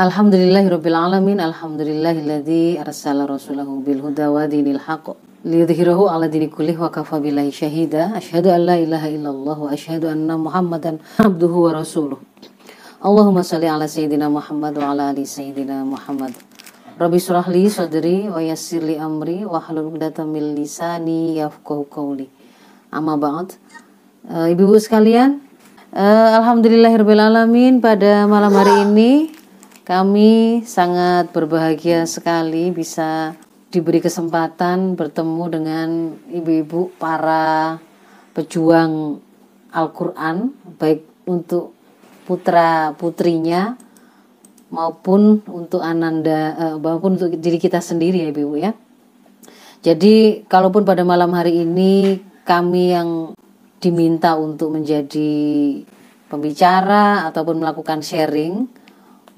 Alhamdulillahirabbil alamin alhamdulillahilladzi arsala rasulahu bil huda wa dinil haqq liyudhhirahu ala dini wa kafa billahi syahida asyhadu an la ilaha illallah wa asyhadu anna muhammadan abduhu wa rasuluh Allahumma salli ala sayyidina Muhammad wa ala ali sayyidina Muhammad Rabbi surah li sadri wa yassir li amri wa hlul 'uqdatam min lisani yafqahu qawli Amma ba'd uh, Ibu-ibu sekalian uh, Alhamdulillahirrahmanirrahim pada malam hari ini kami sangat berbahagia sekali bisa diberi kesempatan bertemu dengan ibu-ibu para pejuang Al-Quran, baik untuk putra-putrinya maupun untuk Ananda eh, maupun untuk diri kita sendiri ya Ibu ya. Jadi kalaupun pada malam hari ini kami yang diminta untuk menjadi pembicara ataupun melakukan sharing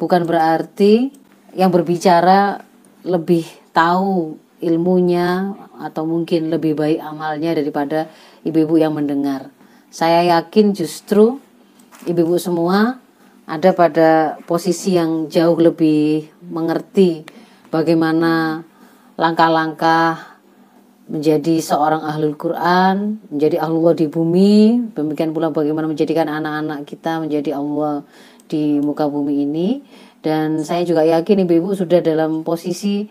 bukan berarti yang berbicara lebih tahu ilmunya atau mungkin lebih baik amalnya daripada ibu-ibu yang mendengar. Saya yakin justru ibu-ibu semua ada pada posisi yang jauh lebih mengerti bagaimana langkah-langkah menjadi seorang ahlul Quran, menjadi Allah di bumi, demikian pula bagaimana menjadikan anak-anak kita menjadi Allah di muka bumi ini. Dan saya juga yakin ibu-ibu sudah dalam posisi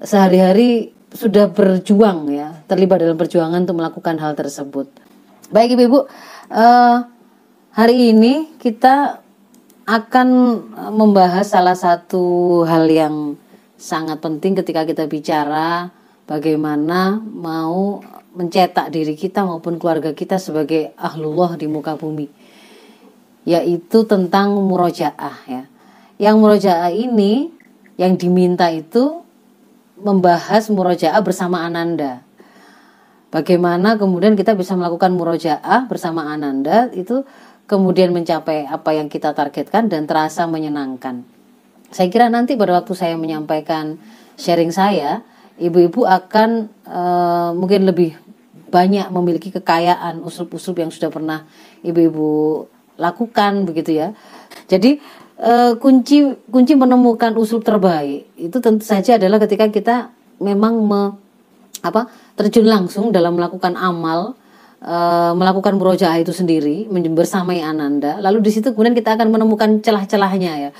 sehari-hari sudah berjuang ya terlibat dalam perjuangan untuk melakukan hal tersebut. Baik ibu-ibu uh, hari ini kita akan membahas salah satu hal yang sangat penting ketika kita bicara bagaimana mau mencetak diri kita maupun keluarga kita sebagai ahlullah di muka bumi yaitu tentang murojaah ya. Yang murojaah ini yang diminta itu membahas murojaah bersama Ananda. Bagaimana kemudian kita bisa melakukan murojaah bersama Ananda itu kemudian mencapai apa yang kita targetkan dan terasa menyenangkan. Saya kira nanti pada waktu saya menyampaikan sharing saya, ibu-ibu akan uh, mungkin lebih banyak memiliki kekayaan usul-usul yang sudah pernah ibu-ibu lakukan begitu ya. Jadi uh, kunci kunci menemukan usul terbaik itu tentu saja adalah ketika kita memang me, apa terjun langsung dalam melakukan amal uh, melakukan murojaah itu sendiri bersamai ananda lalu di situ kemudian kita akan menemukan celah-celahnya ya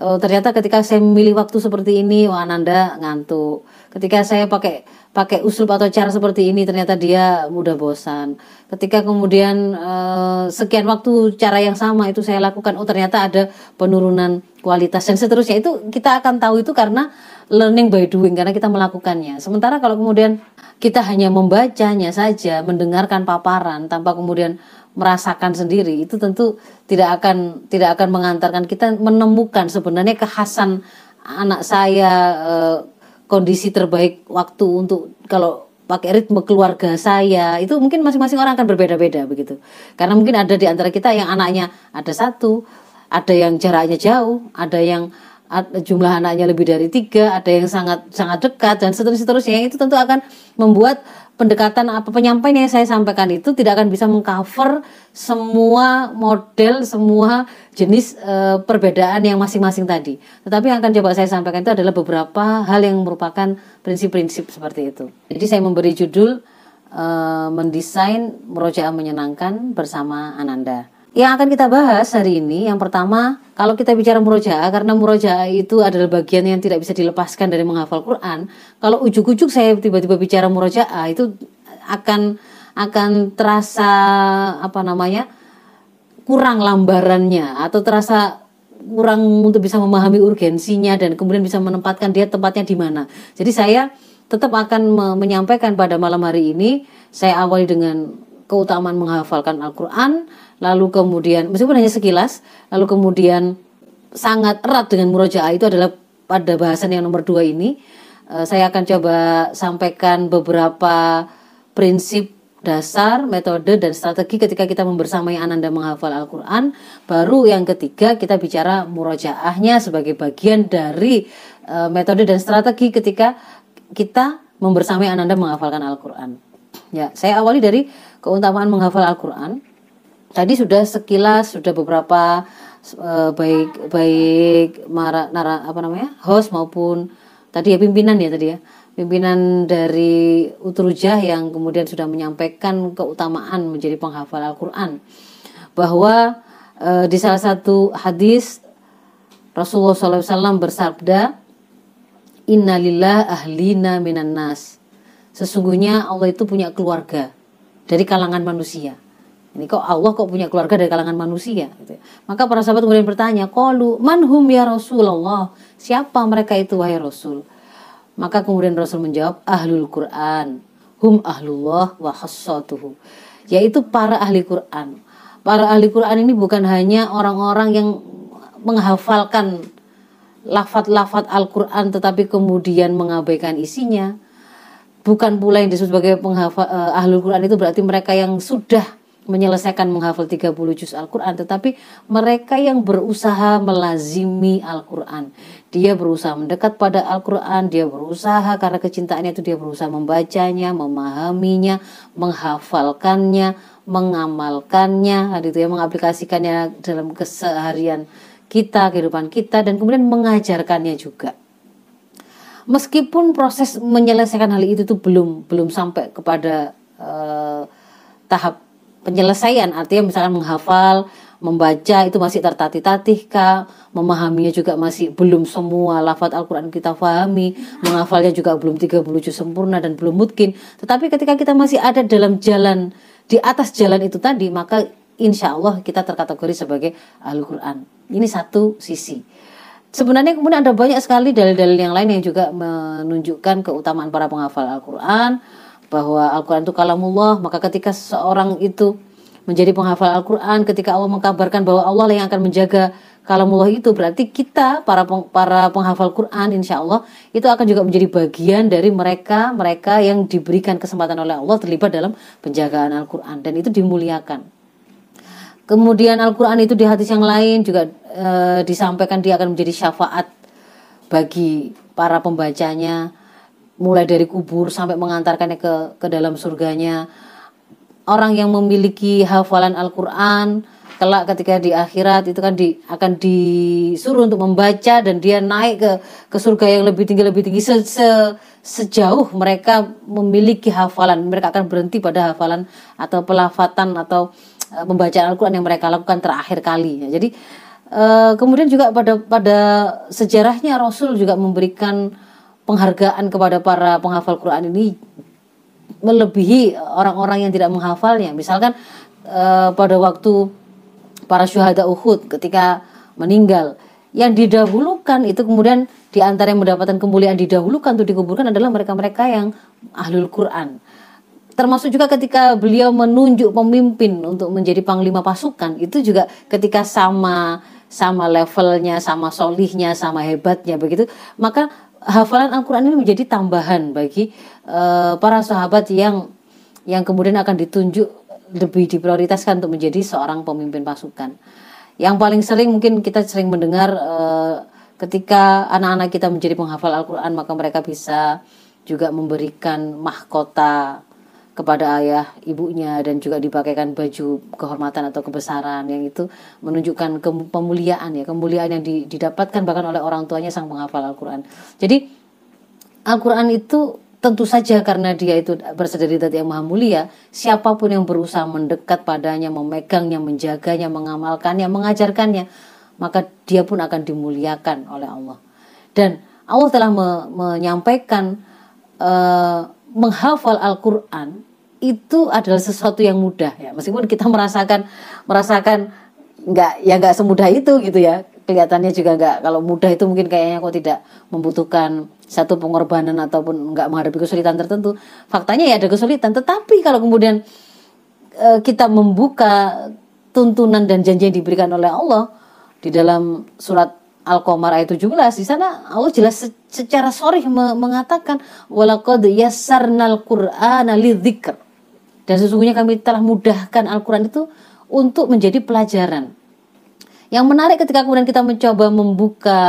uh, ternyata ketika saya memilih waktu seperti ini wah ananda ngantuk ketika saya pakai pakai usul atau cara seperti ini ternyata dia mudah bosan. Ketika kemudian uh, sekian waktu cara yang sama itu saya lakukan, oh ternyata ada penurunan kualitas dan seterusnya itu kita akan tahu itu karena learning by doing karena kita melakukannya. Sementara kalau kemudian kita hanya membacanya saja, mendengarkan paparan tanpa kemudian merasakan sendiri itu tentu tidak akan tidak akan mengantarkan kita menemukan sebenarnya kekhasan anak saya uh, kondisi terbaik waktu untuk kalau pakai ritme keluarga saya. Itu mungkin masing-masing orang akan berbeda-beda begitu. Karena mungkin ada di antara kita yang anaknya ada satu ada yang jaraknya jauh ada yang jumlah anaknya lebih dari tiga ada yang sangat sangat dekat dan seterusnya itu tentu akan membuat pendekatan apa penyampaian yang saya sampaikan itu tidak akan bisa mengcover semua model, semua jenis e, perbedaan yang masing-masing tadi. Tetapi yang akan coba saya sampaikan itu adalah beberapa hal yang merupakan prinsip-prinsip seperti itu. Jadi saya memberi judul e, mendesain merojaah menyenangkan bersama Ananda. Yang akan kita bahas hari ini yang pertama kalau kita bicara murojaah karena murojaah itu adalah bagian yang tidak bisa dilepaskan dari menghafal Quran. Kalau ujuk-ujuk saya tiba-tiba bicara murojaah itu akan akan terasa apa namanya kurang lambarannya atau terasa kurang untuk bisa memahami urgensinya dan kemudian bisa menempatkan dia tempatnya di mana. Jadi saya tetap akan menyampaikan pada malam hari ini saya awali dengan keutamaan menghafalkan Al-Qur'an lalu kemudian meskipun hanya sekilas, lalu kemudian sangat erat dengan murojaah itu adalah pada bahasan yang nomor dua ini. Uh, saya akan coba sampaikan beberapa prinsip dasar, metode, dan strategi ketika kita membersamai Ananda menghafal Al-Quran. Baru yang ketiga kita bicara murojaahnya sebagai bagian dari uh, metode dan strategi ketika kita membersamai Ananda menghafalkan Al-Quran. Ya, saya awali dari keutamaan menghafal Al-Quran. Tadi sudah sekilas, sudah beberapa uh, baik baik mara, nara apa namanya host maupun tadi ya pimpinan ya tadi ya. Pimpinan dari Utrujah yang kemudian sudah menyampaikan keutamaan menjadi penghafal Al-Quran. Bahwa uh, di salah satu hadis Rasulullah SAW bersabda Innalillah ahlina minan nas. Sesungguhnya Allah itu punya keluarga dari kalangan manusia ini kok Allah kok punya keluarga dari kalangan manusia gitu. Ya. Maka para sahabat kemudian bertanya, "Qalu manhum ya Rasulullah?" Siapa mereka itu wahai Rasul? Maka kemudian Rasul menjawab, "Ahlul Quran, hum ahlullah wa khassatuhu." Yaitu para ahli Quran. Para ahli Quran ini bukan hanya orang-orang yang menghafalkan lafat-lafat Al-Quran tetapi kemudian mengabaikan isinya. Bukan pula yang disebut sebagai penghafal uh, ahlul Quran itu berarti mereka yang sudah menyelesaikan menghafal 30 juz Al-Quran tetapi mereka yang berusaha melazimi Al-Quran. Dia berusaha mendekat pada Al-Quran dia berusaha karena kecintaannya itu dia berusaha membacanya memahaminya menghafalkannya mengamalkannya. Gitu ya mengaplikasikannya dalam keseharian kita kehidupan kita dan kemudian mengajarkannya juga. Meskipun proses menyelesaikan hal itu tuh belum belum sampai kepada uh, tahap penyelesaian. Artinya misalkan menghafal membaca itu masih tertatih-tatih kah memahaminya juga masih belum semua lafadz Al-Quran kita pahami menghafalnya juga belum 30 juz sempurna dan belum mungkin. Tetapi ketika kita masih ada dalam jalan di atas jalan itu tadi maka insya Allah kita terkategori sebagai Al-Quran. Ini satu sisi. Sebenarnya kemudian ada banyak sekali dalil-dalil yang lain yang juga menunjukkan keutamaan para penghafal Al-Quran bahwa Al-Quran itu kalamullah maka ketika seorang itu menjadi penghafal Al-Quran ketika Allah mengkabarkan bahwa Allah yang akan menjaga kalamullah itu berarti kita para peng, para penghafal Quran insya Allah itu akan juga menjadi bagian dari mereka mereka yang diberikan kesempatan oleh Allah terlibat dalam penjagaan Al-Quran. Dan itu dimuliakan. Kemudian Al-Quran itu di hadis yang lain juga e, disampaikan dia akan menjadi syafaat bagi para pembacanya mulai dari kubur sampai mengantarkannya ke ke dalam surganya. Orang yang memiliki hafalan Al-Qur'an kelak ketika di akhirat itu kan di, akan disuruh untuk membaca dan dia naik ke ke surga yang lebih tinggi lebih tinggi se, se, sejauh mereka memiliki hafalan mereka akan berhenti pada hafalan atau pelafatan atau uh, pembacaan Al-Qur'an yang mereka lakukan terakhir kali. Jadi uh, kemudian juga pada pada sejarahnya Rasul juga memberikan penghargaan kepada para penghafal Quran ini melebihi orang-orang yang tidak menghafalnya. Misalkan uh, pada waktu para syuhada Uhud ketika meninggal yang didahulukan itu kemudian di antara yang mendapatkan kemuliaan didahulukan untuk dikuburkan adalah mereka-mereka yang ahlul Quran. Termasuk juga ketika beliau menunjuk pemimpin untuk menjadi panglima pasukan itu juga ketika sama sama levelnya, sama solihnya, sama hebatnya begitu, maka hafalan Al-Quran ini menjadi tambahan bagi uh, para sahabat yang yang kemudian akan ditunjuk lebih diprioritaskan untuk menjadi seorang pemimpin pasukan. Yang paling sering mungkin kita sering mendengar uh, ketika anak-anak kita menjadi penghafal Al-Quran maka mereka bisa juga memberikan mahkota kepada ayah ibunya dan juga dipakaikan baju kehormatan atau kebesaran yang itu menunjukkan kemuliaan ya kemuliaan yang didapatkan bahkan oleh orang tuanya sang penghafal Al-Quran. Jadi Al-Quran itu tentu saja karena dia itu berasal dari yang maha mulia siapa pun yang berusaha mendekat padanya memegangnya menjaganya mengamalkannya mengajarkannya maka dia pun akan dimuliakan oleh Allah. Dan Allah telah me menyampaikan uh, menghafal Al-Quran itu adalah sesuatu yang mudah ya. Meskipun kita merasakan merasakan nggak ya nggak semudah itu gitu ya. Kelihatannya juga nggak kalau mudah itu mungkin kayaknya kok tidak membutuhkan satu pengorbanan ataupun nggak menghadapi kesulitan tertentu. Faktanya ya ada kesulitan tetapi kalau kemudian e, kita membuka tuntunan dan janji yang diberikan oleh Allah di dalam surat Al-Qamar ayat 17 di sana Allah jelas secara sorry mengatakan walaqad yassarnal qur'ana lidzikr dan sesungguhnya kami telah mudahkan Al-Quran itu untuk menjadi pelajaran. Yang menarik ketika kemudian kita mencoba membuka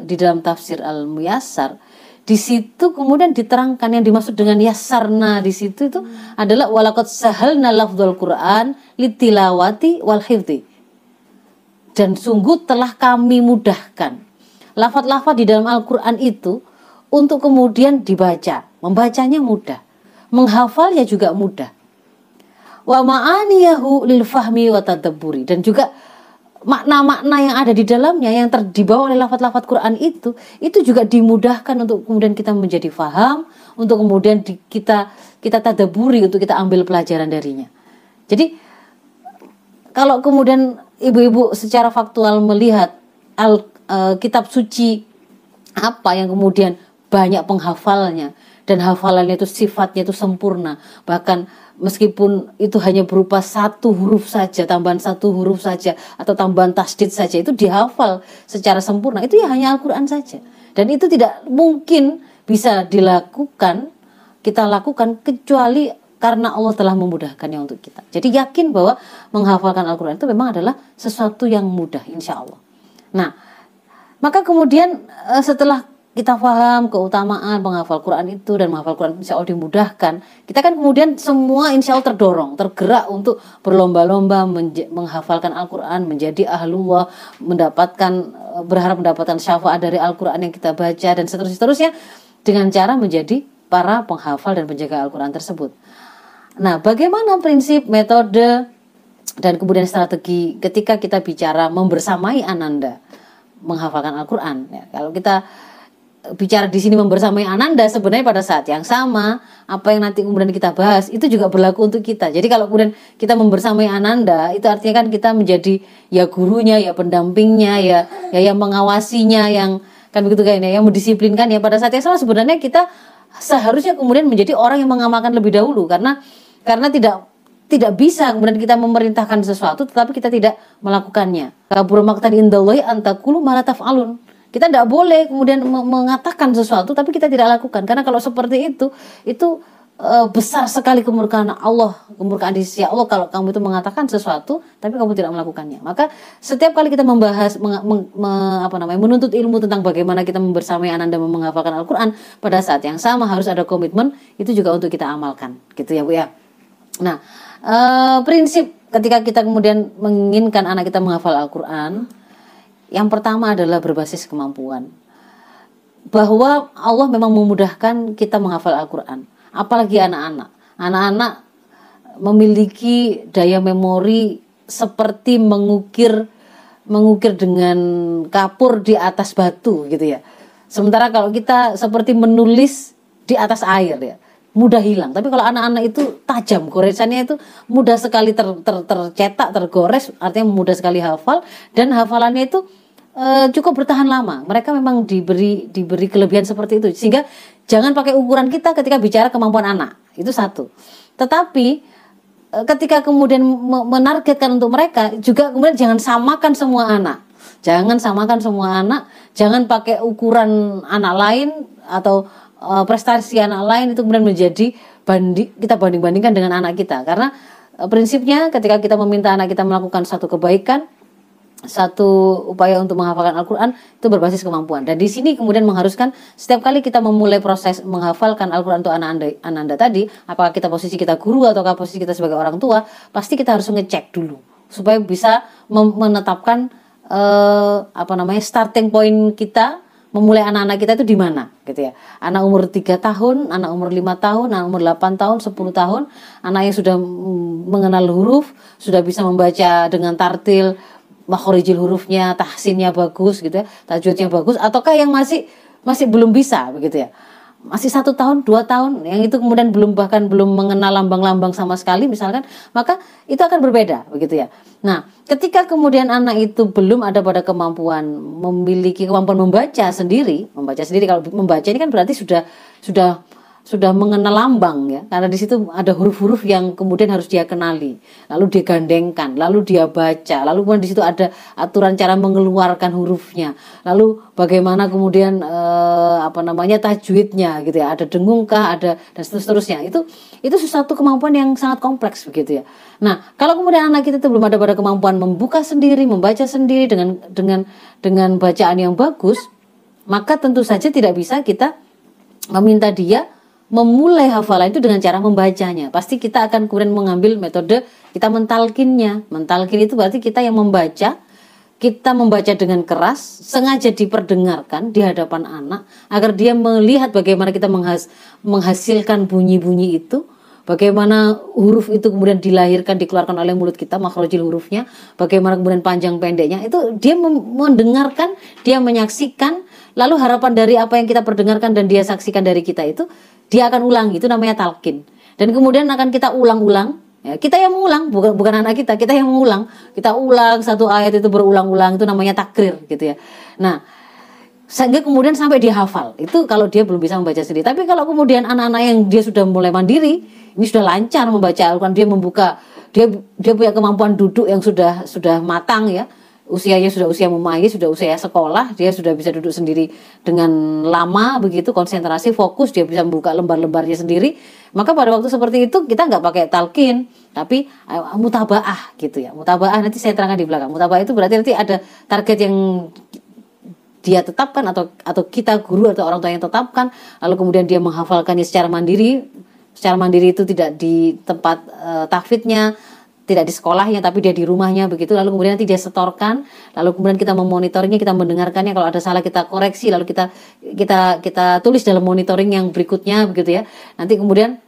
di dalam tafsir Al-Muyassar, di situ kemudian diterangkan yang dimaksud dengan yasarna di situ itu adalah walakot sahalna lafdzul Quran litilawati wal dan sungguh telah kami mudahkan. Lafat-lafat di dalam Al-Quran itu untuk kemudian dibaca. Membacanya mudah. Menghafalnya juga mudah. Wa ma'aniyahu lil fahmi wa tadabburi. Dan juga makna-makna yang ada di dalamnya yang terdibawa oleh lafat-lafat Quran itu itu juga dimudahkan untuk kemudian kita menjadi faham untuk kemudian di, kita kita tadaburi untuk kita ambil pelajaran darinya jadi kalau kemudian ibu-ibu secara faktual melihat al, uh, kitab suci apa yang kemudian banyak penghafalnya dan hafalannya itu sifatnya itu sempurna bahkan meskipun itu hanya berupa satu huruf saja, tambahan satu huruf saja atau tambahan tasdid saja itu dihafal secara sempurna. Itu ya hanya Al-Qur'an saja. Dan itu tidak mungkin bisa dilakukan kita lakukan kecuali karena Allah telah memudahkannya untuk kita. Jadi yakin bahwa menghafalkan Al-Qur'an itu memang adalah sesuatu yang mudah insya Allah. Nah, maka kemudian eh, setelah kita paham keutamaan menghafal Quran itu dan menghafal Quran insya Allah dimudahkan. Kita kan kemudian semua insya Allah terdorong tergerak untuk berlomba-lomba menghafalkan Al-Quran menjadi ahlullah mendapatkan eh, berharap mendapatkan syafaat dari Al-Quran yang kita baca dan seterusnya dengan cara menjadi para penghafal dan penjaga Al-Quran tersebut. Nah bagaimana prinsip metode dan kemudian strategi ketika kita bicara membersamai ananda menghafalkan Al-Quran? Ya, kalau kita bicara di sini membersamai Ananda sebenarnya pada saat yang sama apa yang nanti kemudian kita bahas itu juga berlaku untuk kita. Jadi kalau kemudian kita membersamai Ananda itu artinya kan kita menjadi ya gurunya, ya pendampingnya, ya ya yang mengawasinya, yang kan begitu kayaknya yang mendisiplinkan ya pada saat yang sama sebenarnya kita seharusnya kemudian menjadi orang yang mengamalkan lebih dahulu karena karena tidak tidak bisa kemudian kita memerintahkan sesuatu tetapi kita tidak melakukannya. Kabur maktan indallahi antakulu malataf alun kita tidak boleh kemudian mengatakan sesuatu tapi kita tidak lakukan karena kalau seperti itu itu e, besar sekali kemurkaan Allah, kemurkaan di sisi Allah kalau kamu itu mengatakan sesuatu tapi kamu tidak melakukannya. Maka setiap kali kita membahas meng, meng, me, apa namanya menuntut ilmu tentang bagaimana kita membersamai ananda menghafalkan Al-Qur'an pada saat yang sama harus ada komitmen itu juga untuk kita amalkan. Gitu ya, Bu ya. Nah, e, prinsip ketika kita kemudian menginginkan anak kita menghafal Al-Qur'an yang pertama adalah berbasis kemampuan. Bahwa Allah memang memudahkan kita menghafal Al-Quran. Apalagi anak-anak. Anak-anak memiliki daya memori seperti mengukir mengukir dengan kapur di atas batu gitu ya. Sementara kalau kita seperti menulis di atas air ya, mudah hilang. Tapi kalau anak-anak itu tajam, goresannya itu mudah sekali ter, ter, tercetak, tergores, artinya mudah sekali hafal dan hafalannya itu uh, cukup bertahan lama. Mereka memang diberi diberi kelebihan seperti itu sehingga jangan pakai ukuran kita ketika bicara kemampuan anak. Itu satu. Tetapi uh, ketika kemudian menargetkan untuk mereka juga kemudian jangan samakan semua anak. Jangan samakan semua anak, jangan pakai ukuran anak lain atau uh, prestasi anak lain itu kemudian menjadi bandi kita banding-bandingkan dengan anak kita. Karena prinsipnya ketika kita meminta anak kita melakukan satu kebaikan satu upaya untuk menghafalkan Al-Quran itu berbasis kemampuan. Dan di sini kemudian mengharuskan setiap kali kita memulai proses menghafalkan Al-Quran untuk anak anda, anak anda tadi apakah kita posisi kita guru atau posisi kita sebagai orang tua pasti kita harus ngecek dulu. Supaya bisa menetapkan uh, apa namanya starting point kita memulai anak-anak kita itu di mana gitu ya. Anak umur 3 tahun, anak umur 5 tahun, anak umur 8 tahun, 10 tahun, anak yang sudah mengenal huruf, sudah bisa membaca dengan tartil, makhorijil hurufnya, tahsinnya bagus gitu ya, tajwidnya bagus, ataukah yang masih masih belum bisa begitu ya? Masih satu tahun, dua tahun, yang itu kemudian belum bahkan belum mengenal lambang-lambang sama sekali misalkan, maka itu akan berbeda begitu ya. Nah, ketika kemudian anak itu belum ada pada kemampuan memiliki kemampuan membaca sendiri, membaca sendiri kalau membaca ini kan berarti sudah sudah sudah mengenal lambang ya. Karena di situ ada huruf-huruf yang kemudian harus dia kenali. Lalu dia gandengkan lalu dia baca lalu kemudian di situ ada aturan cara mengeluarkan hurufnya. Lalu bagaimana kemudian eh, apa namanya tajwidnya gitu ya. Ada dengungkah ada dan seterusnya. Itu itu sesuatu kemampuan yang sangat kompleks begitu ya. Nah kalau kemudian anak kita itu belum ada pada kemampuan membuka sendiri membaca sendiri dengan dengan dengan bacaan yang bagus maka tentu saja tidak bisa kita meminta dia memulai hafalan itu dengan cara membacanya. Pasti kita akan kemudian mengambil metode kita mentalkinnya. Mentalkin itu berarti kita yang membaca kita membaca dengan keras, sengaja diperdengarkan di hadapan anak agar dia melihat bagaimana kita menghas menghasilkan bunyi-bunyi itu, bagaimana huruf itu kemudian dilahirkan dikeluarkan oleh mulut kita makhrajul hurufnya, bagaimana kemudian panjang pendeknya itu dia mendengarkan, dia menyaksikan, lalu harapan dari apa yang kita perdengarkan dan dia saksikan dari kita itu dia akan ulang itu namanya talkin. Dan kemudian akan kita ulang-ulang Ya, kita yang mengulang, bukan bukan anak kita, kita yang mengulang. Kita ulang satu ayat itu berulang-ulang itu namanya takrir gitu ya. Nah, sehingga kemudian sampai dia hafal. Itu kalau dia belum bisa membaca sendiri. Tapi kalau kemudian anak-anak yang dia sudah mulai mandiri, ini sudah lancar membaca Al-Qur'an, dia membuka dia dia punya kemampuan duduk yang sudah sudah matang ya usianya sudah usia memayis, sudah usia sekolah, dia sudah bisa duduk sendiri dengan lama begitu, konsentrasi, fokus, dia bisa membuka lembar-lembarnya sendiri. Maka pada waktu seperti itu kita nggak pakai talkin, tapi uh, mutabaah gitu ya. Mutabaah nanti saya terangkan di belakang. Mutabaah itu berarti nanti ada target yang dia tetapkan atau atau kita guru atau orang tua yang tetapkan, lalu kemudian dia menghafalkannya secara mandiri. Secara mandiri itu tidak di tempat uh, tahfidnya, tidak di sekolahnya tapi dia di rumahnya begitu. Lalu kemudian nanti dia setorkan lalu kemudian kita memonitornya kita mendengarkannya. Kalau ada salah kita koreksi lalu kita kita kita tulis dalam monitoring yang berikutnya begitu ya. Nanti kemudian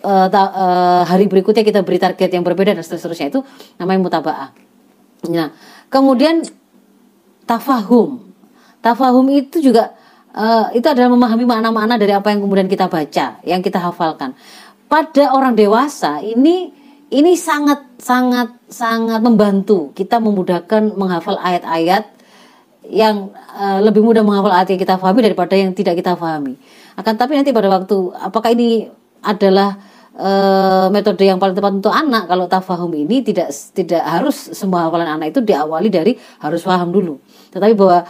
uh, ta, uh, hari berikutnya kita beri target yang berbeda dan seterusnya. Itu namanya mutabaah. Nah kemudian tafahum. Tafahum itu juga uh, itu adalah memahami makna-makna dari apa yang kemudian kita baca yang kita hafalkan. Pada orang dewasa ini ini sangat sangat sangat membantu kita memudahkan menghafal ayat-ayat yang uh, lebih mudah menghafal ayat yang kita pahami daripada yang tidak kita pahami. Akan tapi nanti pada waktu apakah ini adalah uh, metode yang paling tepat untuk anak kalau tafahum ini tidak tidak harus semua hafalan anak itu diawali dari harus paham dulu. Tetapi bahwa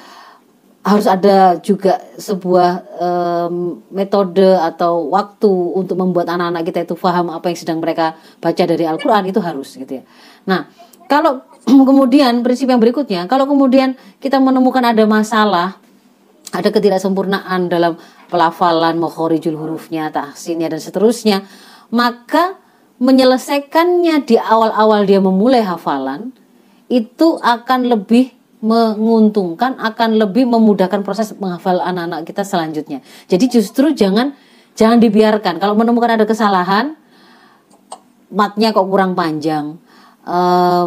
harus ada juga sebuah um, metode atau waktu untuk membuat anak-anak kita itu paham apa yang sedang mereka baca dari Al-Quran itu harus gitu ya. Nah kalau kemudian prinsip yang berikutnya, kalau kemudian kita menemukan ada masalah, ada ketidaksempurnaan dalam pelafalan, mokhorijul hurufnya, tahsinnya dan seterusnya, maka menyelesaikannya di awal-awal dia memulai hafalan itu akan lebih menguntungkan akan lebih memudahkan proses menghafal anak-anak kita selanjutnya. Jadi justru jangan jangan dibiarkan kalau menemukan ada kesalahan matnya kok kurang panjang, e,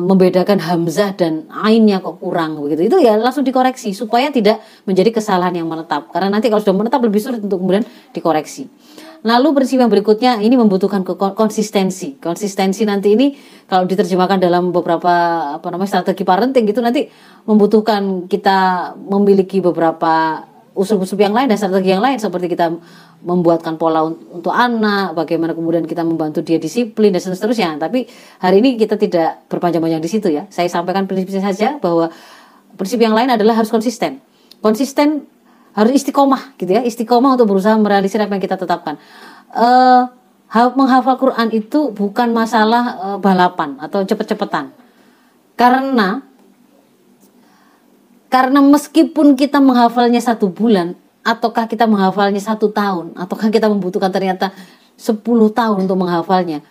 membedakan hamzah dan ainnya kok kurang begitu. Itu ya langsung dikoreksi supaya tidak menjadi kesalahan yang menetap. Karena nanti kalau sudah menetap lebih sulit untuk kemudian dikoreksi. Lalu prinsip yang berikutnya ini membutuhkan konsistensi. Konsistensi nanti ini kalau diterjemahkan dalam beberapa apa namanya strategi parenting gitu nanti membutuhkan kita memiliki beberapa usul-usul yang lain dan strategi yang lain seperti kita membuatkan pola untuk anak, bagaimana kemudian kita membantu dia disiplin dan seterusnya. Tapi hari ini kita tidak berpanjang-panjang di situ ya. Saya sampaikan prinsipnya saja bahwa prinsip yang lain adalah harus konsisten. Konsisten harus istiqomah gitu ya. Istiqomah untuk berusaha merealisir apa yang kita tetapkan. Uh, menghafal Quran itu bukan masalah uh, balapan atau cepet-cepetan. Karena karena meskipun kita menghafalnya satu bulan ataukah kita menghafalnya satu tahun ataukah kita membutuhkan ternyata 10 tahun untuk menghafalnya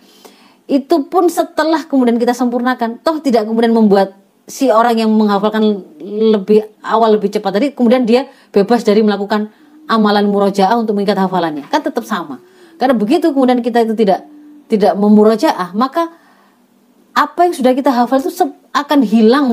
itu pun setelah kemudian kita sempurnakan toh tidak kemudian membuat si orang yang menghafalkan lebih awal lebih cepat tadi kemudian dia bebas dari melakukan amalan murojaah untuk mengikat hafalannya. Kan tetap sama. Karena begitu kemudian kita itu tidak tidak memurojaah maka apa yang sudah kita hafal itu akan hilang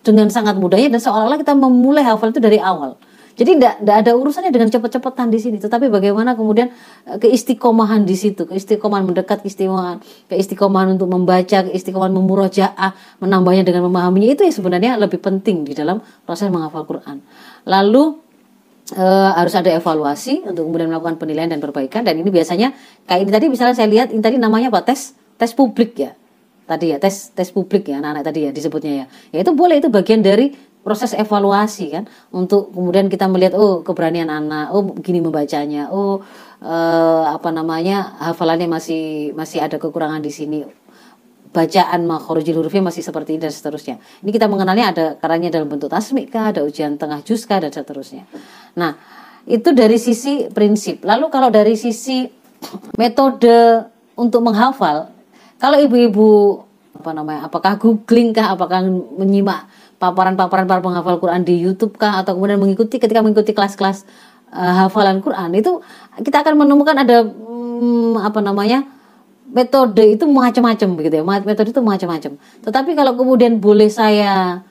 dengan sangat mudahnya dan seolah-olah kita memulai hafal itu dari awal jadi tidak ada urusannya dengan cepat-cepatan di sini, tetapi bagaimana kemudian eh, keistiqomahan di situ, keistiqomahan mendekat, keistiqomahan, keistiqomahan untuk membaca, keistiqomahan memurojaah, menambahnya dengan memahaminya. Itu yang sebenarnya lebih penting di dalam proses menghafal Quran. Lalu e, harus ada evaluasi untuk kemudian melakukan penilaian dan perbaikan. Dan ini biasanya kayak ini tadi misalnya saya lihat ini tadi namanya apa? Tes tes publik ya? Tadi ya tes tes publik ya anak-anak tadi ya disebutnya ya. Ya itu boleh itu bagian dari proses evaluasi kan untuk kemudian kita melihat oh keberanian anak oh begini membacanya oh eh, apa namanya hafalannya masih masih ada kekurangan di sini bacaan makhrajul hurufnya masih seperti ini dan seterusnya. Ini kita mengenalnya ada karanya dalam bentuk tasmik ada ujian tengah juz dan seterusnya. Nah, itu dari sisi prinsip. Lalu kalau dari sisi metode untuk menghafal, kalau ibu-ibu apa namanya apakah googling kah apakah menyimak paparan-paparan para penghafal Quran di YouTube kah? Atau kemudian mengikuti ketika mengikuti kelas-kelas uh, hafalan Quran itu kita akan menemukan ada um, apa namanya metode itu macam-macam begitu ya. Metode itu macam-macam. Tetapi kalau kemudian boleh saya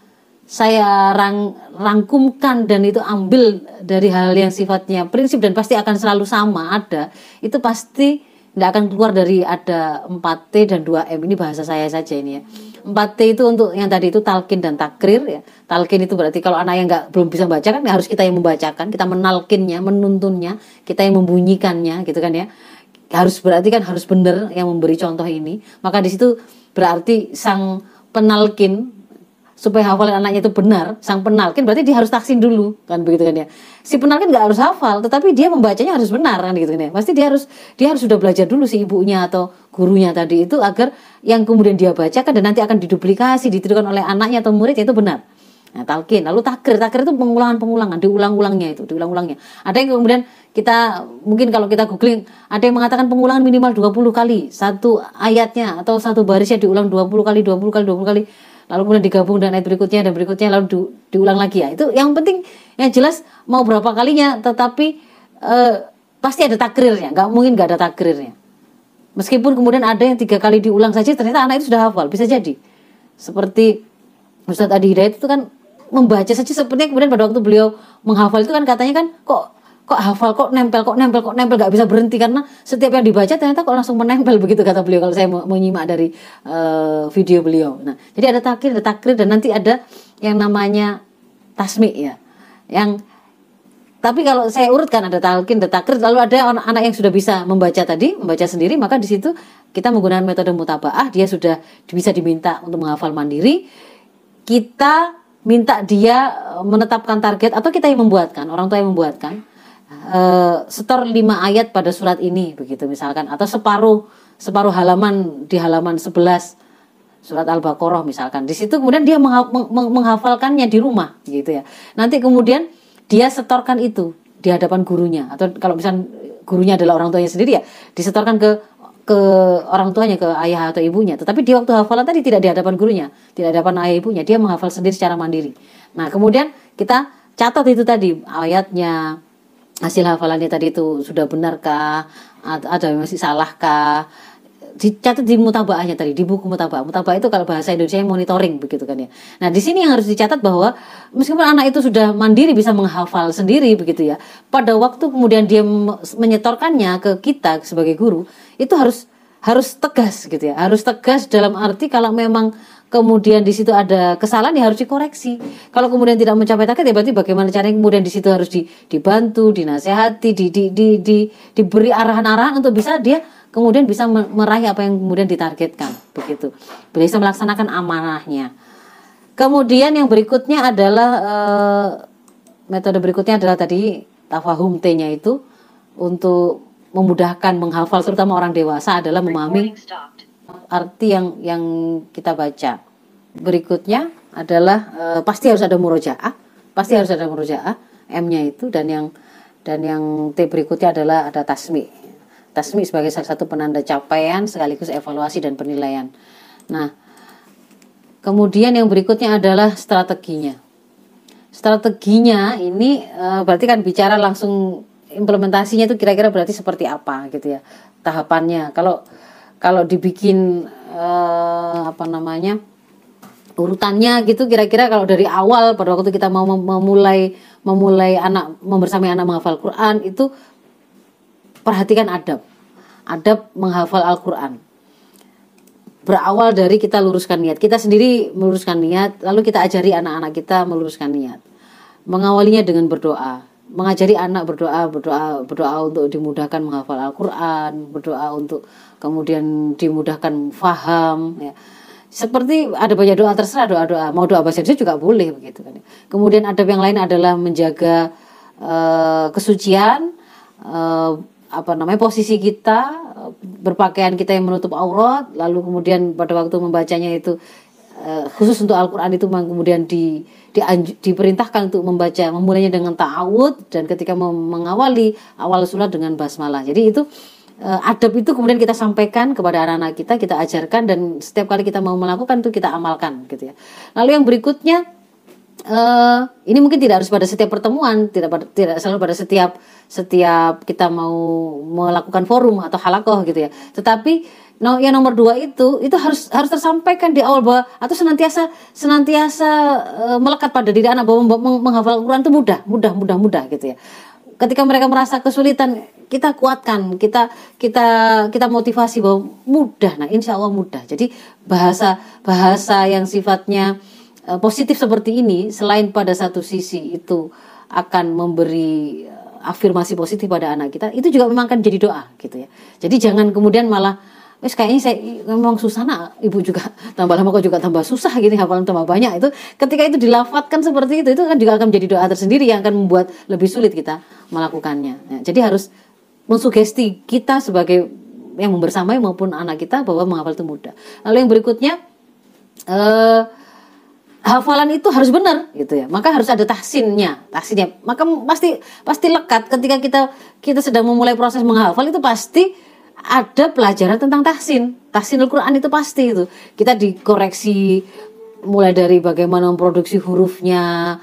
saya rang, rangkumkan dan itu ambil dari hal yang sifatnya prinsip dan pasti akan selalu sama ada itu pasti tidak akan keluar dari ada 4T dan 2M ini bahasa saya saja ini ya 4T itu untuk yang tadi itu talkin dan takrir ya. Talkin itu berarti kalau anak yang nggak belum bisa baca kan harus kita yang membacakan kita menalkinnya menuntunnya kita yang membunyikannya gitu kan ya. Harus berarti kan harus benar yang memberi contoh ini. Maka di situ berarti sang penalkin supaya hafalan anaknya itu benar sang penalkin berarti dia harus taksin dulu kan begitu kan ya. Si penalkin nggak harus hafal tetapi dia membacanya harus benar kan gitu kan ya. Pasti dia harus dia harus sudah belajar dulu si ibunya atau gurunya tadi itu agar yang kemudian dia bacakan dan nanti akan diduplikasi ditirukan oleh anaknya atau muridnya itu benar Nah, talkin, lalu takrir, takrir itu pengulangan-pengulangan, diulang-ulangnya itu, diulang-ulangnya. Ada yang kemudian kita mungkin kalau kita googling, ada yang mengatakan pengulangan minimal 20 kali satu ayatnya atau satu barisnya diulang 20 kali, 20 kali, 20 kali. Lalu kemudian digabung dengan ayat berikutnya dan berikutnya lalu di, diulang lagi ya. Itu yang penting yang jelas mau berapa kalinya tetapi eh, pasti ada takrirnya, nggak mungkin nggak ada takrirnya. Meskipun kemudian ada yang tiga kali diulang saja ternyata anak itu sudah hafal, bisa jadi. Seperti Ustadz Adi Hidayat itu kan membaca saja sepertinya kemudian pada waktu beliau menghafal itu kan katanya kan kok kok hafal kok nempel kok nempel kok nempel gak bisa berhenti karena setiap yang dibaca ternyata kok langsung menempel begitu kata beliau kalau saya menyimak dari uh, video beliau. Nah, jadi ada takrir, ada takrir dan nanti ada yang namanya tasmi ya. Yang tapi kalau saya urutkan ada talqin, ada takrir, lalu ada anak-anak yang sudah bisa membaca tadi, membaca sendiri, maka di situ kita menggunakan metode mutabaah, dia sudah bisa diminta untuk menghafal mandiri. Kita minta dia eh, menetapkan target atau kita yang membuatkan orang tua yang membuatkan uh, setor lima ayat pada surat ini begitu misalkan. Atau separuh separuh halaman di halaman 11 surat Al-Baqarah misalkan. Di situ kemudian dia menghafalkannya di rumah gitu ya. Nanti kemudian dia setorkan itu di hadapan gurunya. Atau kalau misalnya gurunya adalah orang tuanya sendiri ya disetorkan ke ke orang tuanya ke ayah atau ibunya. Tetapi di waktu hafalan tadi tidak di hadapan gurunya tidak di hadapan ayah ibunya. Dia menghafal sendiri secara mandiri. Nah kemudian kita catat itu tadi ayatnya hasil hafalannya tadi itu sudah benarkah ada masih salahkah dicatat di mutabaahnya tadi di buku mutabaah mutabaah itu kalau bahasa Indonesia monitoring begitu kan ya. Nah di sini yang harus dicatat bahwa meskipun anak itu sudah mandiri bisa menghafal sendiri begitu ya pada waktu kemudian dia menyetorkannya ke kita sebagai guru itu harus harus tegas gitu ya. Harus tegas dalam arti kalau memang kemudian di situ ada kesalahan ya harus dikoreksi. Kalau kemudian tidak mencapai target ya berarti bagaimana caranya kemudian di situ harus dibantu, dinasehati, di, di, di, di, diberi arahan-arahan untuk bisa dia kemudian bisa meraih apa yang kemudian ditargetkan begitu. Bisa melaksanakan amanahnya. Kemudian yang berikutnya adalah e, metode berikutnya adalah tadi tafahum T-nya itu untuk memudahkan menghafal terutama orang dewasa adalah memahami arti yang yang kita baca. Berikutnya adalah e, pasti harus ada murojaah pasti harus ada murojaah M-nya itu dan yang dan yang T berikutnya adalah ada tasmi Tasmi sebagai salah satu penanda capaian sekaligus evaluasi dan penilaian. Nah, kemudian yang berikutnya adalah strateginya. Strateginya ini e, berarti kan bicara langsung implementasinya itu kira-kira berarti seperti apa gitu ya tahapannya. Kalau kalau dibikin e, apa namanya urutannya gitu kira-kira kalau dari awal pada waktu kita mau memulai memulai anak membersamai anak menghafal Quran itu perhatikan adab. Adab menghafal Al-Quran. Berawal dari kita luruskan niat. Kita sendiri meluruskan niat, lalu kita ajari anak-anak kita meluruskan niat. Mengawalinya dengan berdoa. Mengajari anak berdoa, berdoa, berdoa untuk dimudahkan menghafal Al-Quran, berdoa untuk kemudian dimudahkan faham. Ya seperti ada banyak doa terserah doa doa mau doa bahasa Indonesia juga boleh begitu kan kemudian adab yang lain adalah menjaga uh, kesucian uh, apa namanya posisi kita berpakaian kita yang menutup aurat lalu kemudian pada waktu membacanya itu uh, khusus untuk Al-Qur'an itu kemudian di, di diperintahkan untuk membaca memulainya dengan ta'awud dan ketika mengawali awal surat dengan basmalah. Jadi itu uh, adab itu kemudian kita sampaikan kepada anak-anak kita, kita ajarkan dan setiap kali kita mau melakukan itu kita amalkan gitu ya. Lalu yang berikutnya uh, ini mungkin tidak harus pada setiap pertemuan, tidak pada, tidak selalu pada setiap setiap kita mau melakukan forum atau halakoh gitu ya. Tetapi no, yang nomor dua itu itu harus harus tersampaikan di awal bahwa atau senantiasa senantiasa uh, melekat pada diri anak bahwa menghafal Al-Quran itu mudah, mudah, mudah, mudah gitu ya. Ketika mereka merasa kesulitan, kita kuatkan, kita kita kita motivasi bahwa mudah. Nah, insya Allah mudah. Jadi bahasa bahasa yang sifatnya Eh, positif seperti ini selain pada satu sisi itu akan memberi afirmasi positif pada anak kita itu juga memang akan jadi doa gitu ya. Jadi jangan kemudian malah wes kayaknya saya memang susah nak. Ibu juga tambah lama kok juga tambah susah gini hafalan tambah banyak. Itu ketika itu dilafatkan seperti itu itu kan juga akan menjadi doa tersendiri yang akan membuat lebih sulit kita melakukannya. Ya, jadi harus mensugesti kita sebagai yang membersamai maupun anak kita bahwa menghafal itu mudah. Lalu yang berikutnya eh, hafalan itu harus benar gitu ya. Maka harus ada tahsinnya tahsinnya. Maka pasti pasti lekat ketika kita kita sedang memulai proses menghafal itu pasti ada pelajaran tentang tahsin. Tahsin Al-Quran itu pasti itu. Kita dikoreksi mulai dari bagaimana memproduksi hurufnya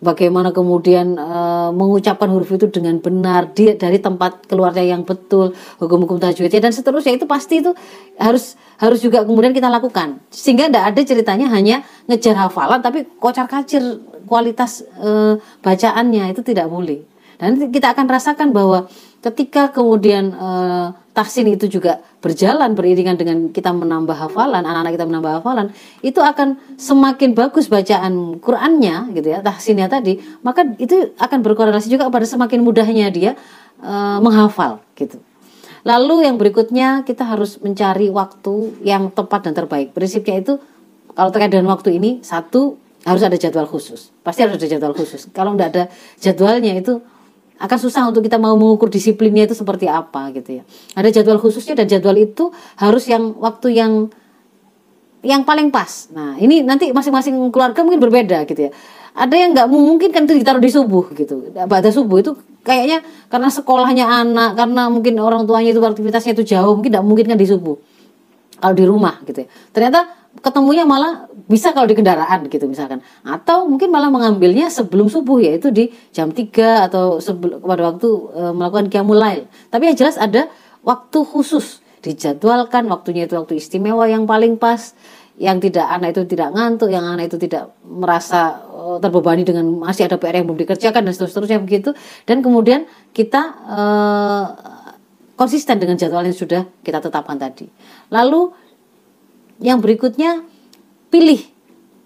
bagaimana kemudian e, mengucapkan huruf itu dengan benar di, dari tempat keluarnya yang betul hukum-hukum tajwidnya dan seterusnya itu pasti itu harus harus juga kemudian kita lakukan. Sehingga tidak ada ceritanya hanya ngejar hafalan tapi kocar kacir kualitas e, bacaannya itu tidak boleh. Dan kita akan rasakan bahwa ketika kemudian e, tahsin itu juga berjalan beriringan dengan kita menambah hafalan, anak-anak kita menambah hafalan, itu akan semakin bagus bacaan Qur'annya gitu ya, tahsinnya tadi, maka itu akan berkorelasi juga pada semakin mudahnya dia e, menghafal gitu. Lalu yang berikutnya kita harus mencari waktu yang tepat dan terbaik. Prinsipnya itu kalau terkait dengan waktu ini satu harus ada jadwal khusus. Pasti harus ada jadwal khusus. Kalau tidak ada jadwalnya itu akan susah untuk kita mau mengukur disiplinnya itu seperti apa gitu ya. Ada jadwal khususnya dan jadwal itu harus yang waktu yang yang paling pas. Nah, ini nanti masing-masing keluarga mungkin berbeda gitu ya. Ada yang nggak mungkin kan itu ditaruh di subuh gitu. Pada subuh itu kayaknya karena sekolahnya anak, karena mungkin orang tuanya itu aktivitasnya itu jauh, mungkin tidak mungkin kan di subuh. Kalau di rumah gitu ya. Ternyata ketemunya malah bisa kalau di kendaraan gitu misalkan. Atau mungkin malah mengambilnya sebelum subuh yaitu di jam 3 atau sebelum pada waktu e, melakukan qiyamul lail. Tapi yang jelas ada waktu khusus. Dijadwalkan waktunya itu waktu istimewa yang paling pas. Yang tidak anak itu tidak ngantuk yang anak itu tidak merasa e, terbebani dengan masih ada PR yang belum dikerjakan dan seterusnya begitu. Dan kemudian kita e, konsisten dengan jadwal yang sudah kita tetapkan tadi. Lalu yang berikutnya pilih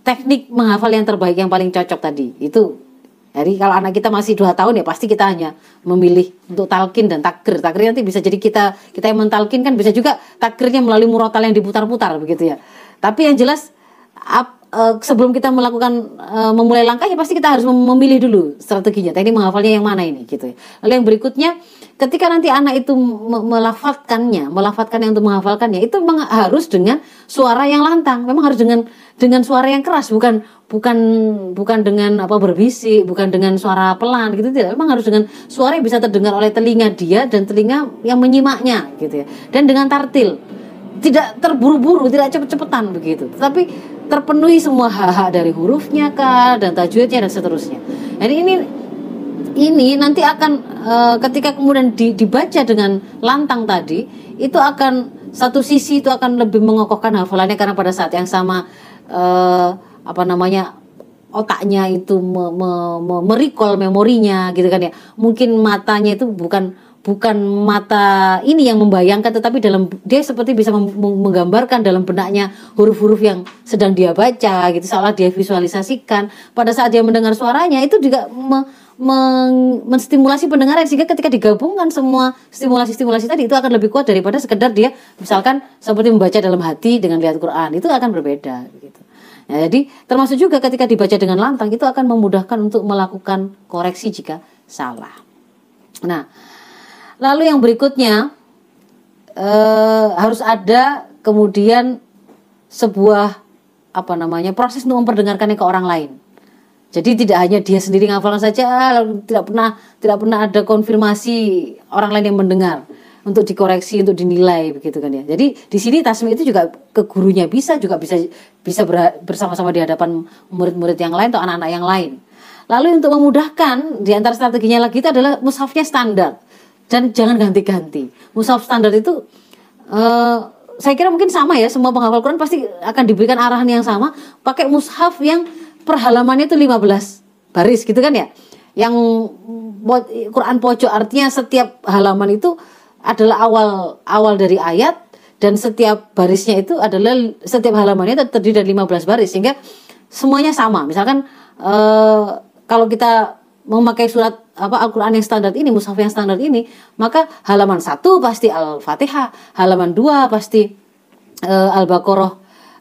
teknik menghafal yang terbaik yang paling cocok tadi itu jadi kalau anak kita masih dua tahun ya pasti kita hanya memilih untuk talkin dan takir. Takir nanti bisa jadi kita kita yang mentalkin kan bisa juga takirnya melalui murotal yang diputar-putar begitu ya. Tapi yang jelas ap, uh, sebelum kita melakukan uh, memulai langkah ya pasti kita harus memilih dulu strateginya. Teknik menghafalnya yang mana ini gitu ya. Lalu yang berikutnya ketika nanti anak itu melafatkannya, melafatkan yang untuk menghafalkannya itu harus dengan suara yang lantang. Memang harus dengan dengan suara yang keras, bukan bukan bukan dengan apa berbisik, bukan dengan suara pelan gitu tidak. Memang harus dengan suara yang bisa terdengar oleh telinga dia dan telinga yang menyimaknya gitu ya. Dan dengan tartil. Tidak terburu-buru, tidak cepet-cepetan begitu. Tapi terpenuhi semua hak-hak dari hurufnya kah dan tajwidnya dan seterusnya. Jadi ini ini nanti akan e, ketika kemudian di, dibaca dengan lantang tadi itu akan satu sisi itu akan lebih mengokohkan hafalannya karena pada saat yang sama e, apa namanya otaknya itu me, me, me, merikol memorinya gitu kan ya mungkin matanya itu bukan bukan mata ini yang membayangkan tetapi dalam dia seperti bisa menggambarkan dalam benaknya huruf-huruf yang sedang dia baca gitu seolah dia visualisasikan pada saat dia mendengar suaranya itu juga me, men menstimulasi pendengaran sehingga ketika digabungkan semua stimulasi-stimulasi tadi itu akan lebih kuat daripada sekedar dia misalkan seperti membaca dalam hati dengan lihat Quran itu akan berbeda gitu. Ya, jadi termasuk juga ketika dibaca dengan lantang itu akan memudahkan untuk melakukan koreksi jika salah. Nah, lalu yang berikutnya eh, harus ada kemudian sebuah apa namanya proses untuk memperdengarkannya ke orang lain. Jadi tidak hanya dia sendiri ngafalkan saja, lalu tidak pernah tidak pernah ada konfirmasi orang lain yang mendengar. untuk dikoreksi untuk dinilai begitu kan ya jadi di sini tasmi itu juga ke gurunya bisa juga bisa bisa bersama-sama di hadapan murid-murid yang lain atau anak-anak yang lain lalu untuk memudahkan di antara strateginya lagi itu adalah mushafnya standar dan jangan ganti-ganti. Mushaf standar itu uh, saya kira mungkin sama ya semua penghafal Quran pasti akan diberikan arahan yang sama. Pakai mushaf yang perhalamannya itu 15 baris gitu kan ya? Yang Quran pojok artinya setiap halaman itu adalah awal awal dari ayat dan setiap barisnya itu adalah setiap halamannya terdiri dari 15 baris sehingga semuanya sama. Misalkan eh, kalau kita memakai surat apa Al-Qur'an yang standar ini, mushaf yang standar ini, maka halaman satu pasti Al-Fatihah, halaman dua pasti eh, Al-Baqarah,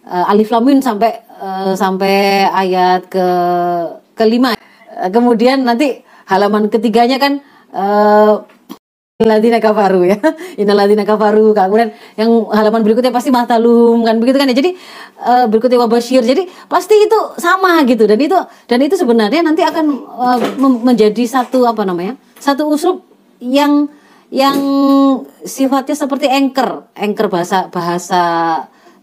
eh, Alif Lam Mim sampai eh, sampai ayat ke kelima. Kemudian nanti halaman ketiganya kan eh, Ladina kafaru ya. Inaladina kafaru. Kemudian yang halaman berikutnya pasti mahtalum kan begitu kan ya. Jadi uh, berikutnya wabashir. Jadi pasti itu sama gitu dan itu dan itu sebenarnya nanti akan uh, menjadi satu apa namanya? Satu usul yang yang sifatnya seperti anchor, anchor bahasa bahasa